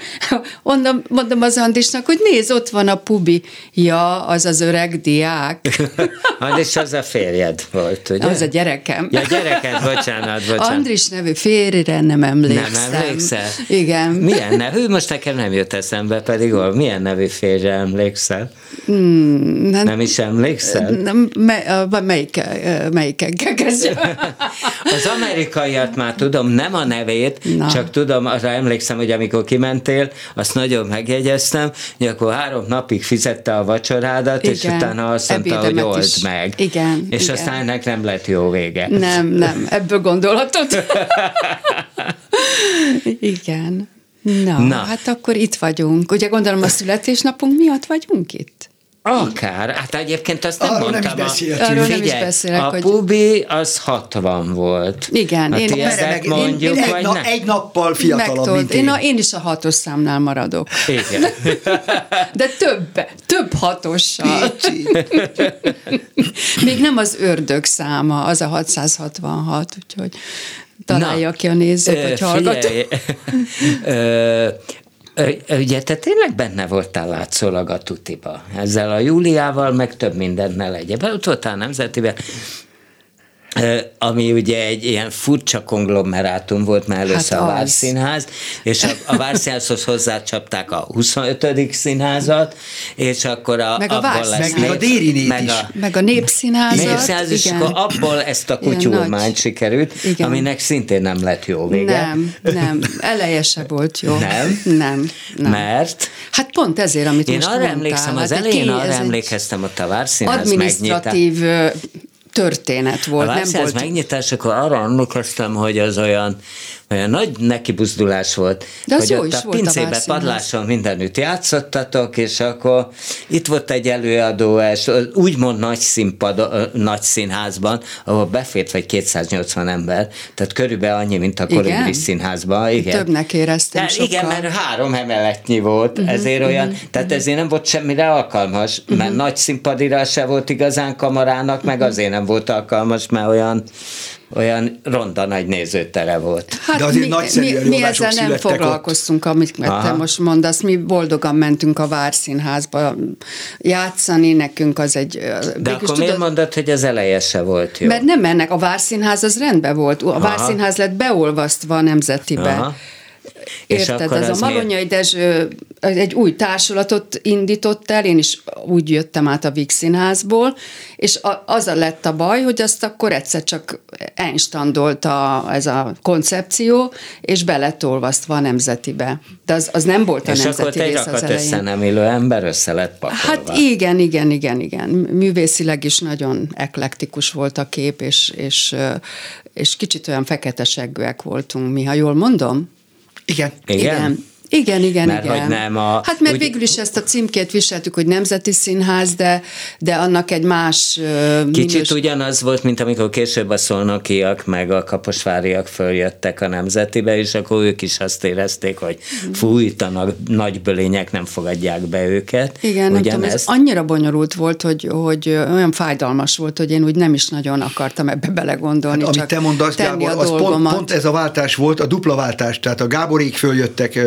mondom, mondom az Andisnak, hogy nézd, ott van a pubi. Ja, az az öreg diák. Andis az a férje férjed volt, ugye? Az a gyerekem. Ja, gyereked, bocsánat, bocsánat. Andris nevű férjére nem emlékszem. Nem emlékszel? Igen. Milyen nevű? Most nekem nem jött eszembe, pedig hol? Milyen nevű férje emlékszel? Hmm, nem, nem is emlékszel? Nem, mely, melyik, melyikkel kezdjük? Az amerikaiat már tudom, nem a nevét, Na. csak tudom, arra emlékszem, hogy amikor kimentél, azt nagyon megjegyeztem, hogy akkor három napig fizette a vacsorádat, Igen. és utána azt mondta, hogy old is. meg. Igen. És Igen. aztán ennek nem lett jó vége. Nem, nem, ebből gondolhatod. Igen. Na, Na, hát akkor itt vagyunk. Ugye gondolom a születésnapunk miatt vagyunk itt? Akár, hát egyébként azt nem Arról mondtam. Nem is Arról nem is beszélek, a hogy... Pubi az 60 volt. Igen. A én, meg, mondjuk, én, én egy, na, egy nappal fiatalabb, Megtolt. mint én. Én, én is a hatos számnál maradok. Igen. De több, több hatossal. Még nem az ördög száma, az a 666, úgyhogy találja Na, ki a nézőt, vagy hallgató. Ugye te tényleg benne voltál látszólag a tutiba. Ezzel a Júliával, meg több mindennel egyébként. Ott voltál nemzetiben ami ugye egy ilyen furcsa konglomerátum volt már először hát a Várszínház, és a, a Várszínházhoz hozzácsapták a 25. színházat, és akkor a, meg a abból lesz meg, a Déri meg is. A, meg a Népszínházat. Népszínház, és akkor abból ezt a kutyulmányt sikerült, igen. aminek szintén nem lett jó vége. Nem, nem, eleje se volt jó. Nem? Nem. nem. Mert? Hát pont ezért, amit Én most arra mondtál. emlékszem, az hát elején arra emlékeztem, ott a Várszínház Adminisztratív történet volt. A nem volt... megnyitásakor arra emlékeztem, hogy az olyan olyan nagy nekibuzdulás volt, De hogy ott a pincébe, a padláson mindenütt játszottatok, és akkor itt volt egy előadó, úgymond nagy színpad, nagy színházban, ahol befért vagy 280 ember, tehát körülbelül annyi, mint a Kolibri színházban. Igen. Többnek éreztem sokkal. Igen, mert három emeletnyi volt, uh-huh, ezért olyan, uh-huh, tehát ezért nem volt semmire alkalmas, uh-huh. mert nagy színpadira se volt igazán kamarának, uh-huh. meg azért nem volt alkalmas, mert olyan olyan ronda nagy nézőtere volt. Hát De azért mi, nagyszerű mi, mi ezzel nem foglalkoztunk, ott. amit Aha. te most mondasz, mi boldogan mentünk a Várszínházba játszani, nekünk az egy... De akkor tudod, miért mondod, hogy az eleje se volt jó? Mert nem ennek, a Várszínház az rendben volt, a Aha. Várszínház lett beolvasztva a Nemzetibe. Aha. Érted, ez a Maronyai Dezső egy új társulatot indított el, én is úgy jöttem át a Vix színházból, és az a lett a baj, hogy azt akkor egyszer csak einstandolt a, ez a koncepció, és be lett olvasztva a nemzetibe. De az, az nem volt a és nemzeti rész az elején. össze nem élő ember össze lett pakolva. Hát igen, igen, igen, igen. Művészileg is nagyon eklektikus volt a kép, és, és, és kicsit olyan feketeseggőek voltunk mi, ha jól mondom. Igen. Igen? Igen. Igen, igen, mert igen. Hogy nem a, hát mert úgy, végül is ezt a címkét viseltük, hogy Nemzeti Színház, de, de annak egy más Kicsit minős... ugyanaz volt, mint amikor később a szolnokiak meg a kaposváriak följöttek a Nemzetibe, és akkor ők is azt érezték, hogy fújtanak, nagy bölények nem fogadják be őket. Igen, nem tudom, ez annyira bonyolult volt, hogy, hogy olyan fájdalmas volt, hogy én úgy nem is nagyon akartam ebbe belegondolni. Hát, amit te mondasz, Gábor, az pont, pont, ez a váltás volt, a dupla váltás, tehát a Gáborék följöttek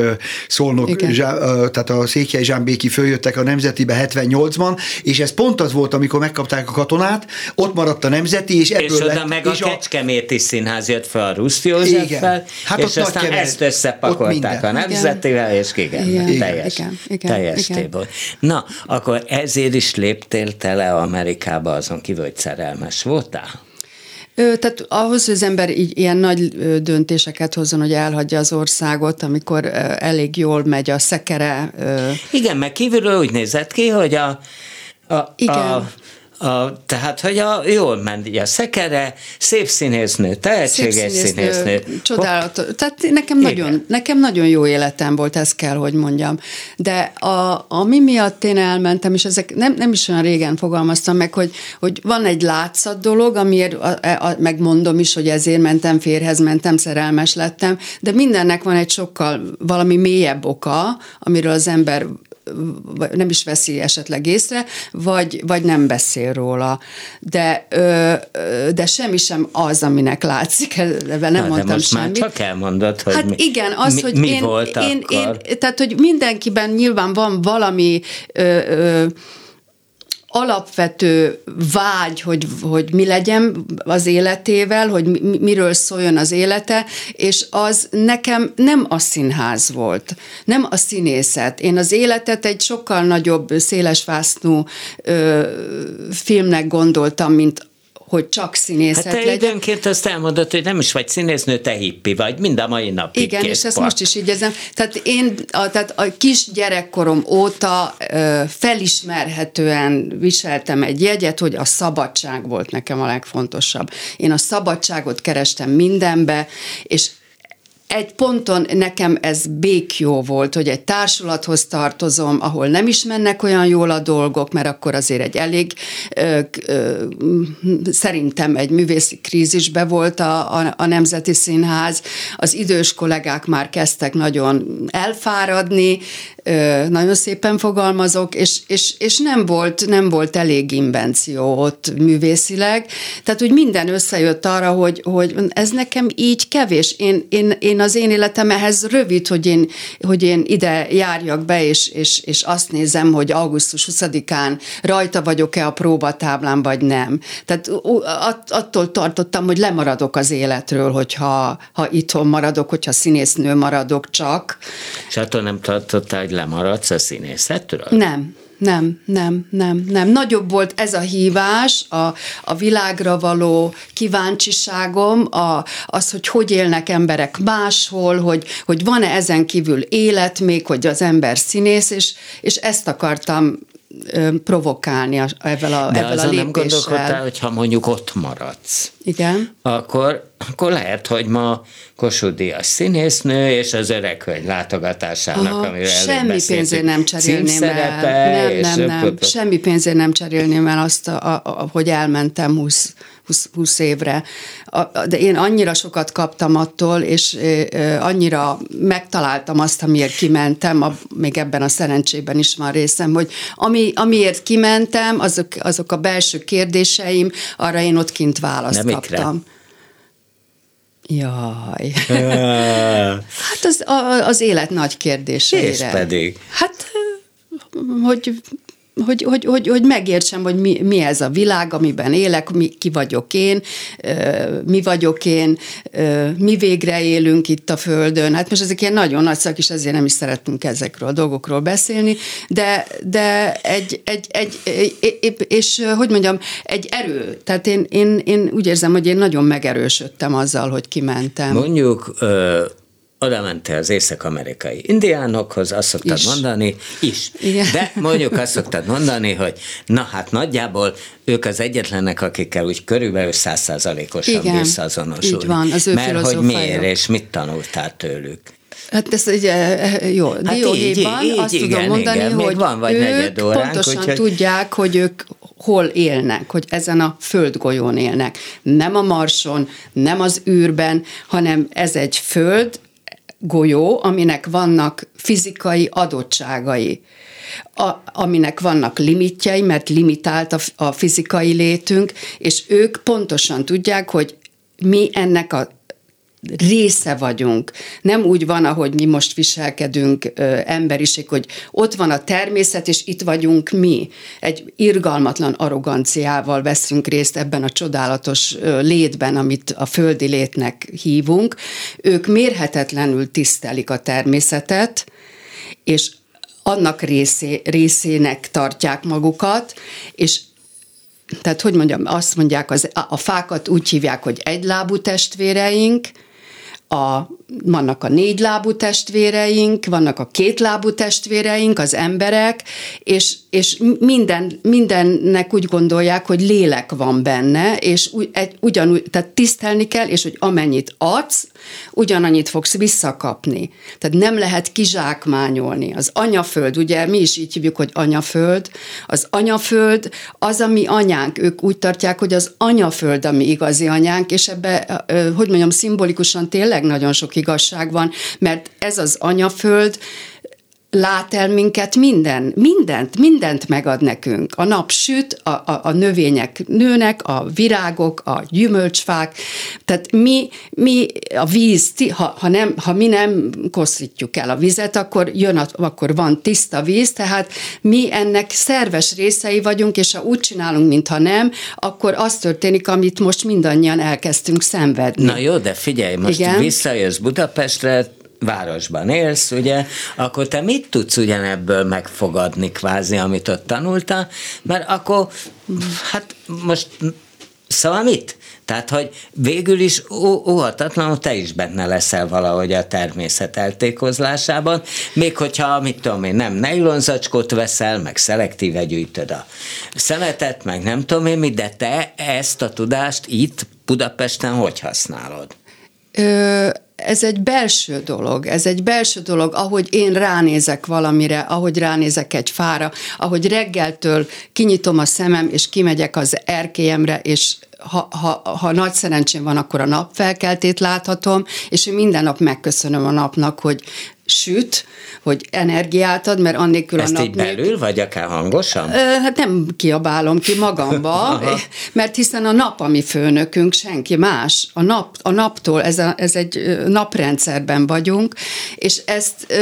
Szolnok, zsá, tehát a Székely Zsámbéki följöttek a Nemzetibe 78-ban, és ez pont az volt, amikor megkapták a katonát, ott maradt a Nemzeti, és ebből És oda lett, meg a Kecskeméti Színház jött fel a Rusz Józseffel, hát és aztán kever, ezt összepakolták a Nemzetivel, és igen, igen, teljes, igen, igen, teljes igen. Na, akkor ezért is léptél tele Amerikába azon kívül, hogy szerelmes voltál? Tehát ahhoz, hogy az ember így ilyen nagy döntéseket hozzon, hogy elhagyja az országot, amikor elég jól megy a szekere. Igen, meg kívülről úgy nézett ki, hogy a, a, Igen. a a, tehát, hogy a, jól ment a szekere, szép színésznő, tehetséges szép színésznő. színésznő. Csodálatos. Tehát nekem nagyon, nekem nagyon jó életem volt, ezt kell, hogy mondjam. De a, a mi miatt én elmentem, és ezek nem, nem is olyan régen fogalmaztam meg, hogy, hogy van egy látszat dolog, amiért a, a, megmondom is, hogy ezért mentem férhez, mentem, szerelmes lettem, de mindennek van egy sokkal valami mélyebb oka, amiről az ember nem is veszi esetleg észre, vagy, vagy nem beszél róla. De, de semmi sem az, aminek látszik, ebben nem Na, mondtam de most semmit. már csak elmondod, hogy Hát mi, igen, az, mi, hogy mi én, volt én, én, tehát, hogy mindenkiben nyilván van valami ö, ö, alapvető vágy, hogy, hogy mi legyen az életével, hogy mi, miről szóljon az élete, és az nekem nem a színház volt, nem a színészet. Én az életet egy sokkal nagyobb, szélesvásznú filmnek gondoltam, mint hogy csak színészet hát te legyen. időnként azt elmondod, hogy nem is vagy színésznő, te hippi vagy, mind a mai napig. Igen, és ezt most is így érzem. Tehát én a, tehát a kis gyerekkorom óta ö, felismerhetően viseltem egy jegyet, hogy a szabadság volt nekem a legfontosabb. Én a szabadságot kerestem mindenbe, és egy ponton nekem ez békjó volt, hogy egy társulathoz tartozom, ahol nem is mennek olyan jól a dolgok, mert akkor azért egy elég ö, ö, szerintem egy művészi krízisbe volt a, a, a Nemzeti Színház, az idős kollégák már kezdtek nagyon elfáradni, ö, nagyon szépen fogalmazok, és, és, és nem, volt, nem volt elég invenció ott művészileg, tehát úgy minden összejött arra, hogy, hogy ez nekem így kevés. Én, én, én az én életem ehhez rövid, hogy én, hogy én ide járjak be, és, és, és azt nézem, hogy augusztus 20-án rajta vagyok-e a próbatáblán, vagy nem. Tehát attól tartottam, hogy lemaradok az életről, hogyha ha itthon maradok, hogyha színésznő maradok csak. És attól nem tartottál, hogy lemaradsz a színészetről? Nem nem, nem, nem, nem. Nagyobb volt ez a hívás, a, a világra való kíváncsiságom, a, az, hogy hogy élnek emberek máshol, hogy, hogy van-e ezen kívül élet még, hogy az ember színész, és, és ezt akartam provokálni ezzel a, De ezzel a lépéssel. nem gondolkodtál, hogyha mondjuk ott maradsz. Igen. Akkor, akkor lehet, hogy ma Kossuth Díjas színésznő, és az öreg hölgy látogatásának, Aha, amiről Semmi pénzért nem cserélném el. Nem, nem, nem. Semmi pénzért nem cserélném el azt, a, a, a, hogy elmentem 20 20, 20 évre. De én annyira sokat kaptam attól, és annyira megtaláltam azt, amiért kimentem, a, még ebben a szerencsében is van részem, hogy ami, amiért kimentem, azok, azok a belső kérdéseim, arra én ott kint választ Nem kaptam. Ikre. Jaj. hát az, az élet nagy kérdéseire. És pedig? Hát, hogy hogy, hogy, hogy, hogy megértsem, hogy mi, mi ez a világ, amiben élek, mi, ki vagyok én, mi vagyok én, mi végre élünk itt a Földön. Hát most ezek ilyen nagyon nagy szak, és ezért nem is szeretünk ezekről a dolgokról beszélni, de, de egy, egy, egy, és hogy mondjam, egy erő. Tehát én, én, én úgy érzem, hogy én nagyon megerősödtem azzal, hogy kimentem. Mondjuk oda mentél az észak-amerikai indiánokhoz, azt szoktad is. mondani, is. Igen. De mondjuk azt szoktad mondani, hogy na hát nagyjából ők az egyetlenek, akikkel úgy körülbelül százszázalékosan visszazonosulni. Így van, az ő Mert hogy miért, és mit tanultál tőlük? Hát ez ugye, jó, hát dióhéjban így, így, azt igen, tudom mondani, igen, hogy van vagy ők óránk, pontosan úgyhogy... tudják, hogy ők hol élnek, hogy ezen a földgolyón élnek. Nem a Marson, nem az űrben, hanem ez egy föld, golyó, aminek vannak fizikai adottságai, a, aminek vannak limitjei, mert limitált a, a fizikai létünk, és ők pontosan tudják, hogy mi ennek a része vagyunk. Nem úgy van, ahogy mi most viselkedünk ö, emberiség, hogy ott van a természet, és itt vagyunk mi. Egy irgalmatlan arroganciával veszünk részt ebben a csodálatos ö, létben, amit a földi létnek hívunk. Ők mérhetetlenül tisztelik a természetet, és annak részé, részének tartják magukat, és tehát hogy mondjam, azt mondják, az, a fákat úgy hívják, hogy egylábú testvéreink, a, vannak a négylábú testvéreink, vannak a kétlábú testvéreink, az emberek, és, és minden, mindennek úgy gondolják, hogy lélek van benne, és ugyanúgy, tehát tisztelni kell, és hogy amennyit adsz, ugyanannyit fogsz visszakapni. Tehát nem lehet kizsákmányolni. Az anyaföld, ugye mi is így hívjuk, hogy anyaföld, az anyaföld az, ami anyánk. Ők úgy tartják, hogy az anyaföld, ami igazi anyánk, és ebbe, hogy mondjam, szimbolikusan tényleg nagyon sok igazság van, mert ez az anyaföld, lát el minket minden, mindent, mindent megad nekünk. A nap süt, a, a, a növények nőnek, a virágok, a gyümölcsfák, tehát mi, mi a víz, ha, ha, nem, ha mi nem koszítjuk el a vizet, akkor jön, a, akkor van tiszta víz, tehát mi ennek szerves részei vagyunk, és ha úgy csinálunk, mintha nem, akkor az történik, amit most mindannyian elkezdtünk szenvedni. Na jó, de figyelj, most Igen? visszajössz Budapestre, városban élsz, ugye, akkor te mit tudsz ugyanebből megfogadni kvázi, amit ott tanultál, mert akkor, hát most, szóval mit? Tehát, hogy végül is óhatatlanul te is benne leszel valahogy a természet eltékozlásában, még hogyha, mit tudom én, nem nejlonzacskót veszel, meg szelektíve gyűjtöd a szemetet, meg nem tudom én mit, de te ezt a tudást itt Budapesten hogy használod? Ö, ez egy belső dolog, ez egy belső dolog, ahogy én ránézek valamire, ahogy ránézek egy fára, ahogy reggeltől kinyitom a szemem, és kimegyek az erkélyemre, és ha, ha, ha nagy szerencsém van, akkor a napfelkeltét láthatom, és én minden nap megköszönöm a napnak, hogy süt, hogy energiát ad, mert annélkül Ezt a nap... így belül, vagy akár hangosan? Hát nem kiabálom ki magamba, mert hiszen a nap a mi főnökünk, senki más. A, nap, a naptól, ez, a, ez egy naprendszerben vagyunk, és ezt,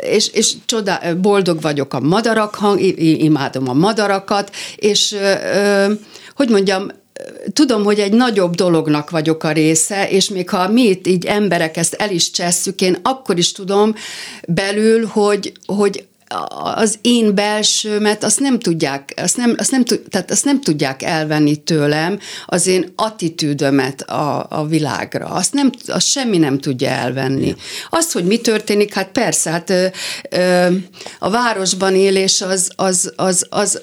és, és csodá, boldog vagyok a madarak hang, imádom a madarakat, és hogy mondjam, tudom, hogy egy nagyobb dolognak vagyok a része, és még ha mi itt így emberek ezt el is csesszük, én akkor is tudom belül, hogy, hogy az én belsőmet azt nem tudják, azt nem, azt nem, tehát azt nem tudják elvenni tőlem, az én attitűdömet a, a világra. Azt, nem, azt semmi nem tudja elvenni. Azt, hogy mi történik, hát persze, hát ö, ö, a városban élés az, az, az, az,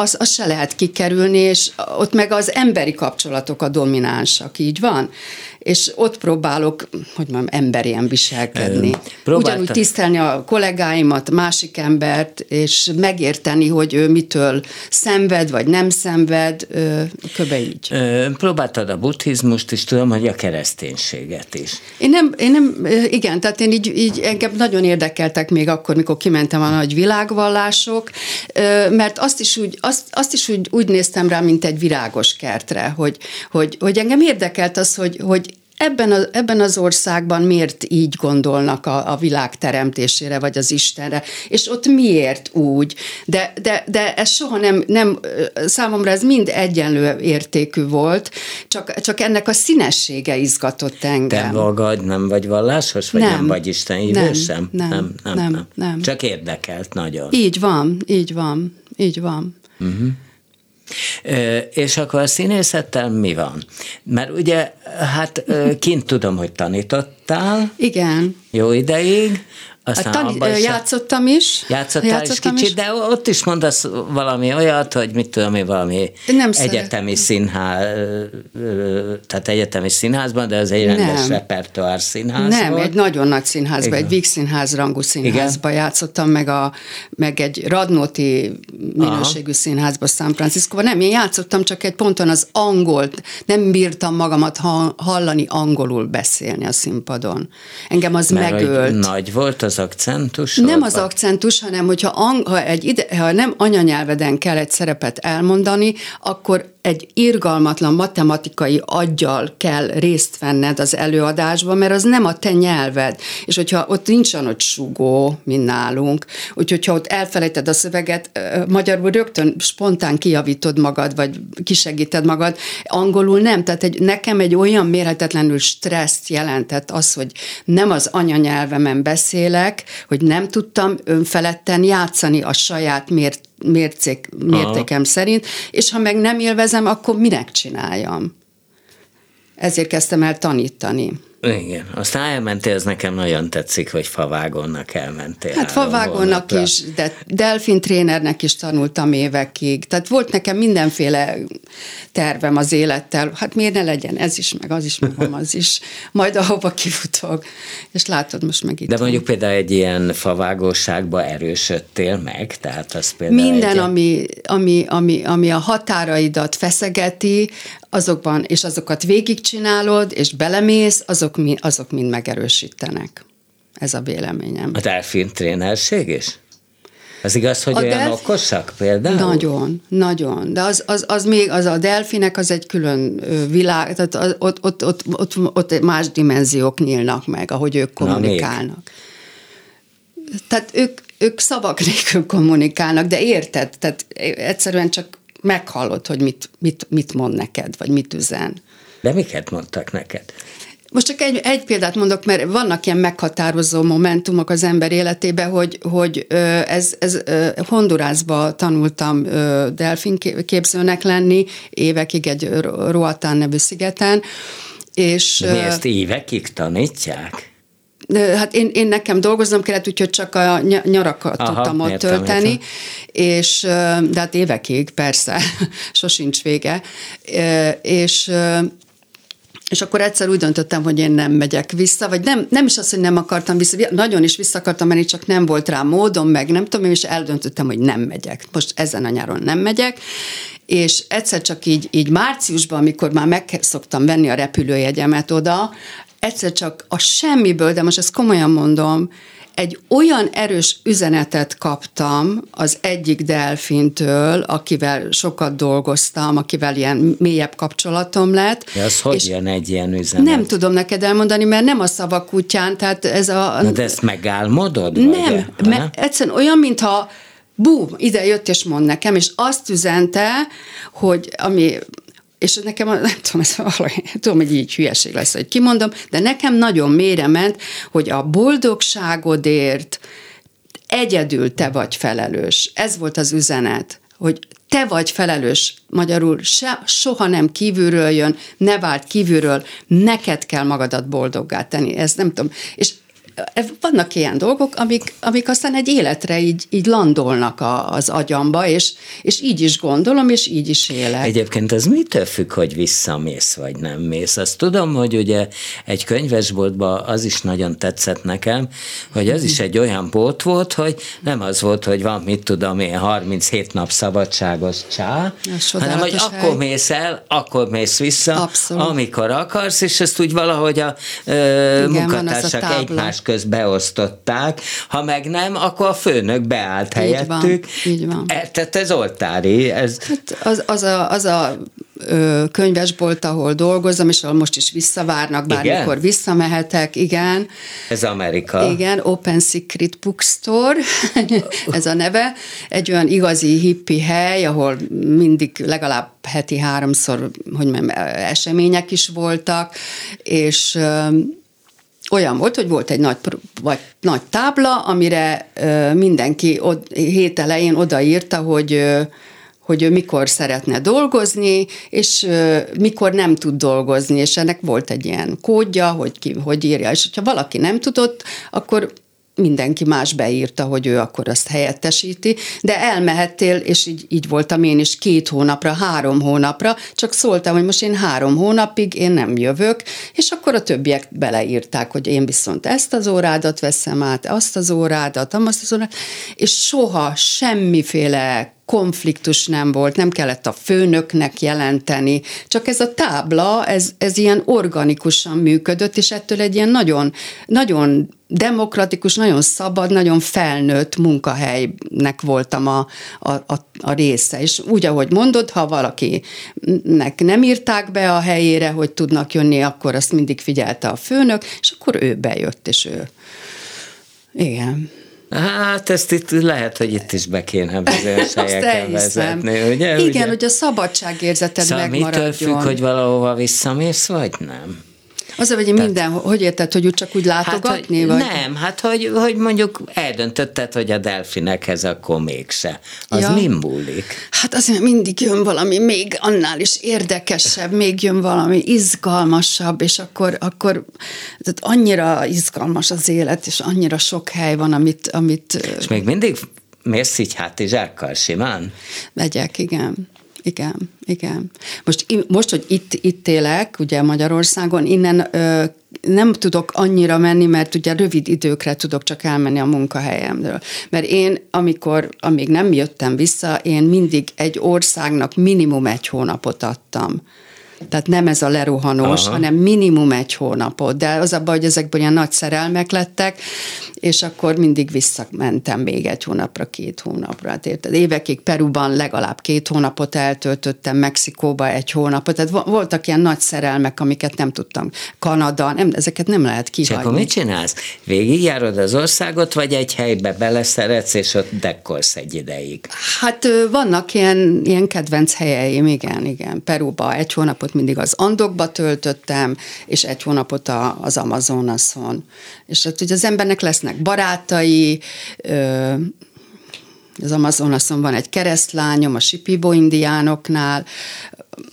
az, az se lehet kikerülni, és ott meg az emberi kapcsolatok a dominánsak, így van és ott próbálok, hogy mondjam, emberien viselkedni. Próbálta. Ugyanúgy tisztelni a kollégáimat, másik embert, és megérteni, hogy ő mitől szenved, vagy nem szenved, köbe így. Próbáltad a buddhizmust is, tudom, hogy a kereszténységet is. Én nem, én nem igen, tehát én így, így engem nagyon érdekeltek még akkor, mikor kimentem a nagy világvallások, mert azt is úgy, azt, azt is úgy, úgy néztem rá, mint egy virágos kertre, hogy, hogy, hogy engem érdekelt az, hogy, hogy ebben, a, ebben az országban miért így gondolnak a, a világ teremtésére, vagy az Istenre, és ott miért úgy. De, de, de ez soha nem, nem, számomra ez mind egyenlő értékű volt, csak, csak ennek a színessége izgatott engem. Te magad nem vagy vallásos, vagy nem, nem vagy Isten nem, sem? Nem, nem, nem, nem, nem. Csak érdekelt nagyon. Így van, így van, így van. Uh-huh. És akkor a színészettel mi van? Mert ugye, hát kint tudom, hogy tanított, tanítottál. Igen. Jó ideig. Aztán tani- is játszottam is. Játszottál játszottam is kicsit, is. de ott is mondasz valami olyat, hogy mit tudom én, valami nem egyetemi színház, tehát egyetemi színházban, de az egy rendes repertoár színház Nem, volt. egy nagyon nagy színházban, egy Víg színház rangú színházban Igen? játszottam, meg, a, meg egy Radnóti minőségű Aha. színházba San Francisco. Nem, én játszottam csak egy ponton az angolt, nem bírtam magamat hallani angolul beszélni a színpadon. Engem az Mert megölt. nagy volt az akcentus? Nem az akcentus, hanem hogyha ang- ha, egy ide, ha nem anyanyelveden kell egy szerepet elmondani, akkor egy irgalmatlan matematikai aggyal kell részt venned az előadásban, mert az nem a te nyelved. És hogyha ott nincsen ott sugó, mint nálunk, úgyhogy ha ott elfelejted a szöveget, magyarul rögtön spontán kijavítod magad, vagy kisegíted magad, angolul nem. Tehát egy, nekem egy olyan mérhetetlenül stresszt jelentett az, hogy nem az anyanyelvemen beszélek, hogy nem tudtam önfeledten játszani a saját mért mércék, mértékem Aha. szerint, és ha meg nem élvezem, akkor minek csináljam? Ezért kezdtem el tanítani. Igen, aztán elmentél, ez nekem nagyon tetszik, hogy favágonnak elmentél. Hát favágonnak is, de delfin trénernek is tanultam évekig. Tehát volt nekem mindenféle tervem az élettel. Hát miért ne legyen ez is, meg az is, meg az is. Majd ahova kifutok. És látod, most meg itt De mondjuk például egy ilyen favágóságba erősödtél meg, tehát az például Minden, egy... ami, ami, ami, ami a határaidat feszegeti, azokban, és azokat végigcsinálod, és belemész, azok, azok mind megerősítenek. Ez a véleményem. A delfin trénerség is? Az igaz, hogy a olyan delf... okosak például? Nagyon, nagyon. De az, az, az még, az a delfinek az egy külön világ, tehát az, ott, ott, ott, ott, ott más dimenziók nyílnak meg, ahogy ők kommunikálnak. Tehát ők, ők szavak nélkül kommunikálnak, de érted? Tehát egyszerűen csak meghallod, hogy mit, mit, mit mond neked, vagy mit üzen. De miket mondtak neked? Most csak egy, egy példát mondok, mert vannak ilyen meghatározó momentumok az ember életében, hogy, hogy ez, ez Hondurásba tanultam delfin képzőnek lenni, évekig egy Roatán nevű szigeten, és... Mi ezt évekig tanítják? Hát én, én nekem dolgoznom kellett, úgyhogy csak a nyarakat Aha, tudtam ott értem, tölteni, értem. és de hát évekig, persze, sosincs vége, és és akkor egyszer úgy döntöttem, hogy én nem megyek vissza, vagy nem, nem is az, hogy nem akartam vissza, nagyon is vissza akartam menni, csak nem volt rá módom, meg nem tudom, és eldöntöttem, hogy nem megyek. Most ezen a nyáron nem megyek, és egyszer csak így, így márciusban, amikor már meg szoktam venni a repülőjegyemet oda, egyszer csak a semmiből, de most ezt komolyan mondom, egy olyan erős üzenetet kaptam az egyik delfintől, akivel sokat dolgoztam, akivel ilyen mélyebb kapcsolatom lett. De az hogy jön egy ilyen üzenet? Nem tudom neked elmondani, mert nem a szavak útján, tehát ez a... Na de ezt megálmodod? Nem, mert egyszerűen olyan, mintha bum, ide jött és mond nekem, és azt üzente, hogy ami és nekem, nem tudom, ez valahogy, tudom, hogy így hülyeség lesz, hogy kimondom, de nekem nagyon mélyre ment, hogy a boldogságodért egyedül te vagy felelős. Ez volt az üzenet, hogy te vagy felelős, magyarul se, soha nem kívülről jön, ne vált kívülről, neked kell magadat boldoggá tenni. Ez nem tudom. És vannak ilyen dolgok, amik, amik aztán egy életre így, így landolnak a, az agyamba, és, és így is gondolom, és így is élek. Egyébként ez mitől függ, hogy visszamész, vagy nem mész? Azt tudom, hogy ugye egy könyvesboltban az is nagyon tetszett nekem, hogy az is egy olyan bolt volt, hogy nem az volt, hogy van, mit tudom én, 37 nap szabadságos csá, hanem hogy hely. akkor mész el, akkor mész vissza, Abszolút. amikor akarsz, és ezt úgy valahogy a ö, Igen, munkatársak egymás köz beosztották, ha meg nem, akkor a főnök beállt így helyettük. Van, így van. E, tehát ez oltári. Ez... Hát az, az, a, az a könyvesbolt, ahol dolgozom, és ahol most is visszavárnak, bármikor visszamehetek, igen. Ez Amerika. Igen, Open Secret Bookstore, ez a neve. Egy olyan igazi hippi hely, ahol mindig legalább heti háromszor, hogy mondjam, események is voltak, és olyan volt, hogy volt egy nagy, vagy nagy tábla, amire mindenki od, hét elején odaírta, hogy hogy ő mikor szeretne dolgozni, és mikor nem tud dolgozni, és ennek volt egy ilyen kódja, hogy ki hogy írja, és ha valaki nem tudott, akkor mindenki más beírta, hogy ő akkor azt helyettesíti, de elmehettél, és így, így voltam én is két hónapra, három hónapra, csak szóltam, hogy most én három hónapig én nem jövök, és akkor a többiek beleírták, hogy én viszont ezt az órádat veszem át, azt az órádat, azt az órádat, és soha semmiféle konfliktus nem volt, nem kellett a főnöknek jelenteni, csak ez a tábla, ez, ez ilyen organikusan működött, és ettől egy ilyen nagyon, nagyon demokratikus, nagyon szabad, nagyon felnőtt munkahelynek voltam a, a, a, a része. És úgy, ahogy mondod, ha valakinek nem írták be a helyére, hogy tudnak jönni, akkor azt mindig figyelte a főnök, és akkor ő bejött, és ő. Igen. Hát ezt itt lehet, hogy itt is be kéne bizonyos helyeken vezetni, ugye? Igen, ugye? hogy a szabadságérzeted szóval megmaradjon. mitől függ, hogy valahova visszamész, vagy nem? Az, hogy Tehát, minden, hogy érted, hogy úgy csak úgy látogatni? Hát, vagy? Nem, hát hogy, hogy mondjuk eldöntötted, hogy a delfinekhez akkor mégse. Az ja. mi múlik? Hát azért mindig jön valami még annál is érdekesebb, még jön valami izgalmasabb, és akkor, akkor tehát annyira izgalmas az élet, és annyira sok hely van, amit... amit és még mindig mész így hátizsákkal simán? Megyek, igen. Igen, igen. Most, most hogy itt, itt élek, ugye Magyarországon, innen ö, nem tudok annyira menni, mert ugye rövid időkre tudok csak elmenni a munkahelyemről. Mert én, amikor, amíg nem jöttem vissza, én mindig egy országnak minimum egy hónapot adtam. Tehát nem ez a lerohanós, Aha. hanem minimum egy hónapot. De az abban, hogy ezekből ilyen nagy szerelmek lettek, és akkor mindig visszamentem még egy hónapra, két hónapra. Hát érted? Évekig Peruban legalább két hónapot eltöltöttem, Mexikóba egy hónapot. Tehát voltak ilyen nagy szerelmek, amiket nem tudtam. Kanada, nem, ezeket nem lehet kihagyni. És akkor mit csinálsz? Végigjárod az országot, vagy egy helybe beleszeretsz, és ott dekkolsz egy ideig? Hát vannak ilyen, ilyen kedvenc helyeim, igen, igen. Peruba egy hónapot hónapot mindig az Andokba töltöttem, és egy hónapot a, az Amazonason. És hát ugye az embernek lesznek barátai, az Amazonason van egy keresztlányom, a Sipibo indiánoknál,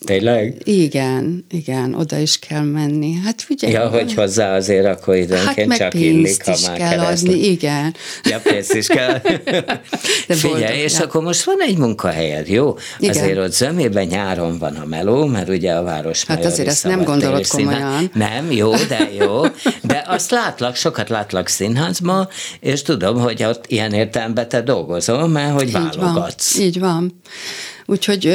Tényleg? Igen, igen, oda is kell menni. Hát ugye. Ja, hogy hozzá azért akkor időnként hát csak illik, ha már kell keresztül. adni, igen. Ja, pénzt is kell. De Figyelj, boldog, és ja. akkor most van egy munkahelyed, jó? Igen. Azért ott zömében nyáron van a meló, mert ugye a város Hát azért ezt nem gondolod komolyan. Nem, jó, de jó. De azt látlak, sokat látlak színházban, és tudom, hogy ott ilyen értelemben te dolgozol, mert hogy válogatsz. Így van. Így van. Úgyhogy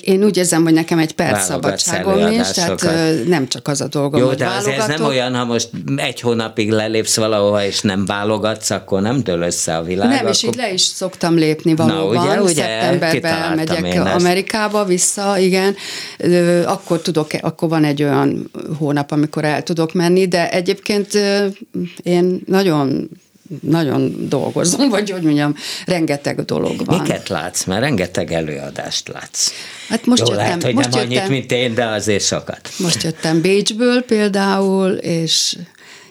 én úgy érzem, hogy nekem egy perc szabadságom is, tehát nem csak az a dolgom, Jó, hogy de azért ez nem olyan, ha most egy hónapig lelépsz valahova, és nem válogatsz, akkor nem dől össze a világ. Nem, akkor... és így le is szoktam lépni valóban. Na, ugye, ugye, Szeptemberben megyek Amerikába vissza, igen. Akkor tudok, akkor van egy olyan hónap, amikor el tudok menni, de egyébként én nagyon nagyon dolgozom, vagy hogy mondjam, rengeteg dolog van. Miket látsz? Mert rengeteg előadást látsz. Hát most Jó, jöttem, lehet, hogy most nem jöttem, annyit, mint én, de azért sokat. Most jöttem Bécsből például, és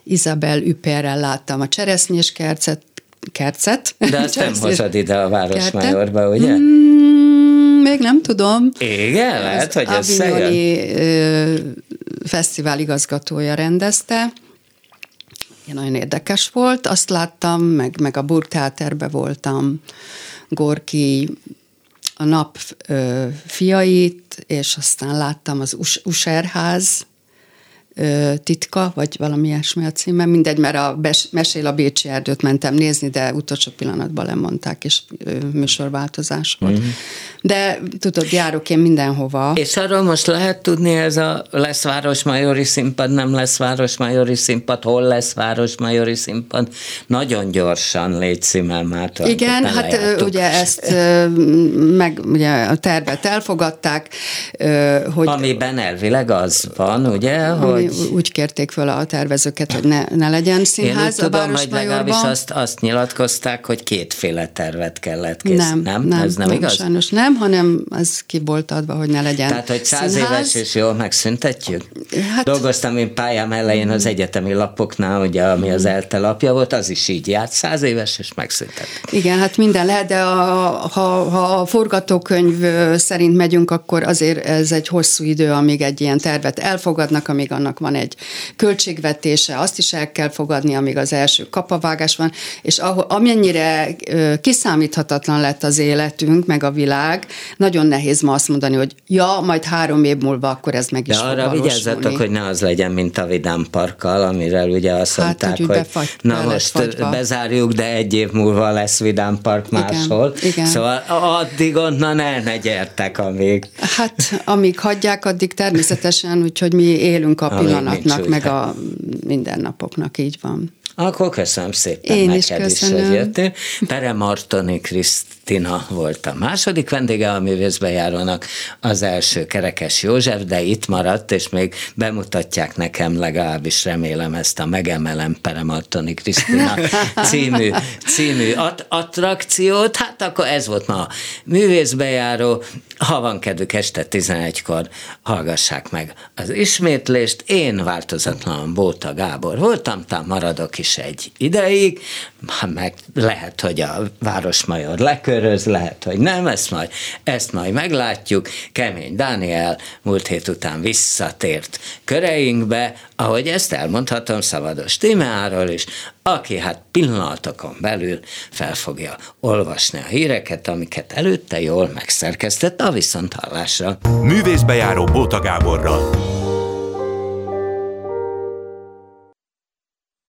Izabel Üperrel láttam a cseresznyés kercet, kercet. De azt nem hozod ide a Városmajorba, ugye? Mm, még nem tudom. Igen, lehet, hogy ez fesztivál igazgatója rendezte, nagyon érdekes volt, azt láttam, meg, meg a Burgtheaterbe voltam, Gorki a nap ö, fiait, és aztán láttam az Us- Userház titka, vagy valami ilyesmi a címe, mindegy, mert a Bes- Mesél a Bécsi erdőt mentem nézni, de utolsó pillanatban lemondták, és műsorváltozás volt. Mm-hmm. De tudod, járok én mindenhova. És arról most lehet tudni, ez a lesz Városmajori színpad, nem lesz Városmajori színpad, hol lesz Városmajori színpad? Nagyon gyorsan légy szímmel már. Igen, hát lejártuk. ugye ezt meg ugye a tervet elfogadták, hogy... Amiben elvileg az van, ugye, hogy úgy kérték föl a tervezőket, hogy ne, ne legyen színház Én úgy tudom, hogy legalábbis azt, azt nyilatkozták, hogy kétféle tervet kellett kész. Nem, nem, nem, ez nem, nem igaz? sajnos nem, hanem ez ki volt adva, hogy ne legyen Tehát, hogy száz színház. éves és jól megszüntetjük? Hát, Dolgoztam én pályám elején az egyetemi lapoknál, ugye, ami az ELTE lapja volt, az is így járt, száz éves és megszüntettek. Igen, hát minden lehet, de a, ha, ha a forgatókönyv szerint megyünk, akkor azért ez egy hosszú idő, amíg egy ilyen tervet elfogadnak, amíg annak van egy költségvetése, azt is el kell fogadni, amíg az első kapavágás van, és ahol, amennyire kiszámíthatatlan lett az életünk, meg a világ, nagyon nehéz ma azt mondani, hogy ja, majd három év múlva akkor ez meg is De arra vigyázzatok, hogy ne az legyen, mint a Vidám Parkkal, amiről ugye azt hát, mondták, hogy, hogy befagy, na most fagyva. bezárjuk, de egy év múlva lesz Vidám Park máshol. Igen, igen. Szóval addig onnan el ne gyertek, amíg. Hát amíg hagyják, addig természetesen, úgyhogy mi élünk a pillanatnak, meg a mindennapoknak, így van. Akkor köszönöm szépen Én neked is, is, hogy jöttél. Pere Martoni Krisztina volt a második vendége a művészbejárónak, az első Kerekes József, de itt maradt, és még bemutatják nekem legalábbis remélem ezt a Megemelem Pere Martoni Krisztina című, című att- attrakciót. Hát akkor ez volt ma a művészbejáró. Ha van kedvük este 11-kor, hallgassák meg az ismétlést. Én változatlan Bóta Gábor voltam, tám maradok is egy ideig, meg lehet, hogy a Városmajor leköröz, lehet, hogy nem, ezt majd, ezt majd meglátjuk. Kemény Dániel múlt hét után visszatért köreinkbe, ahogy ezt elmondhatom Szavados Timeáról is, aki hát pillanatokon belül fel fogja olvasni a híreket, amiket előtte jól megszerkesztett a viszonthallásra. Művészbejáró Bóta Gáborral.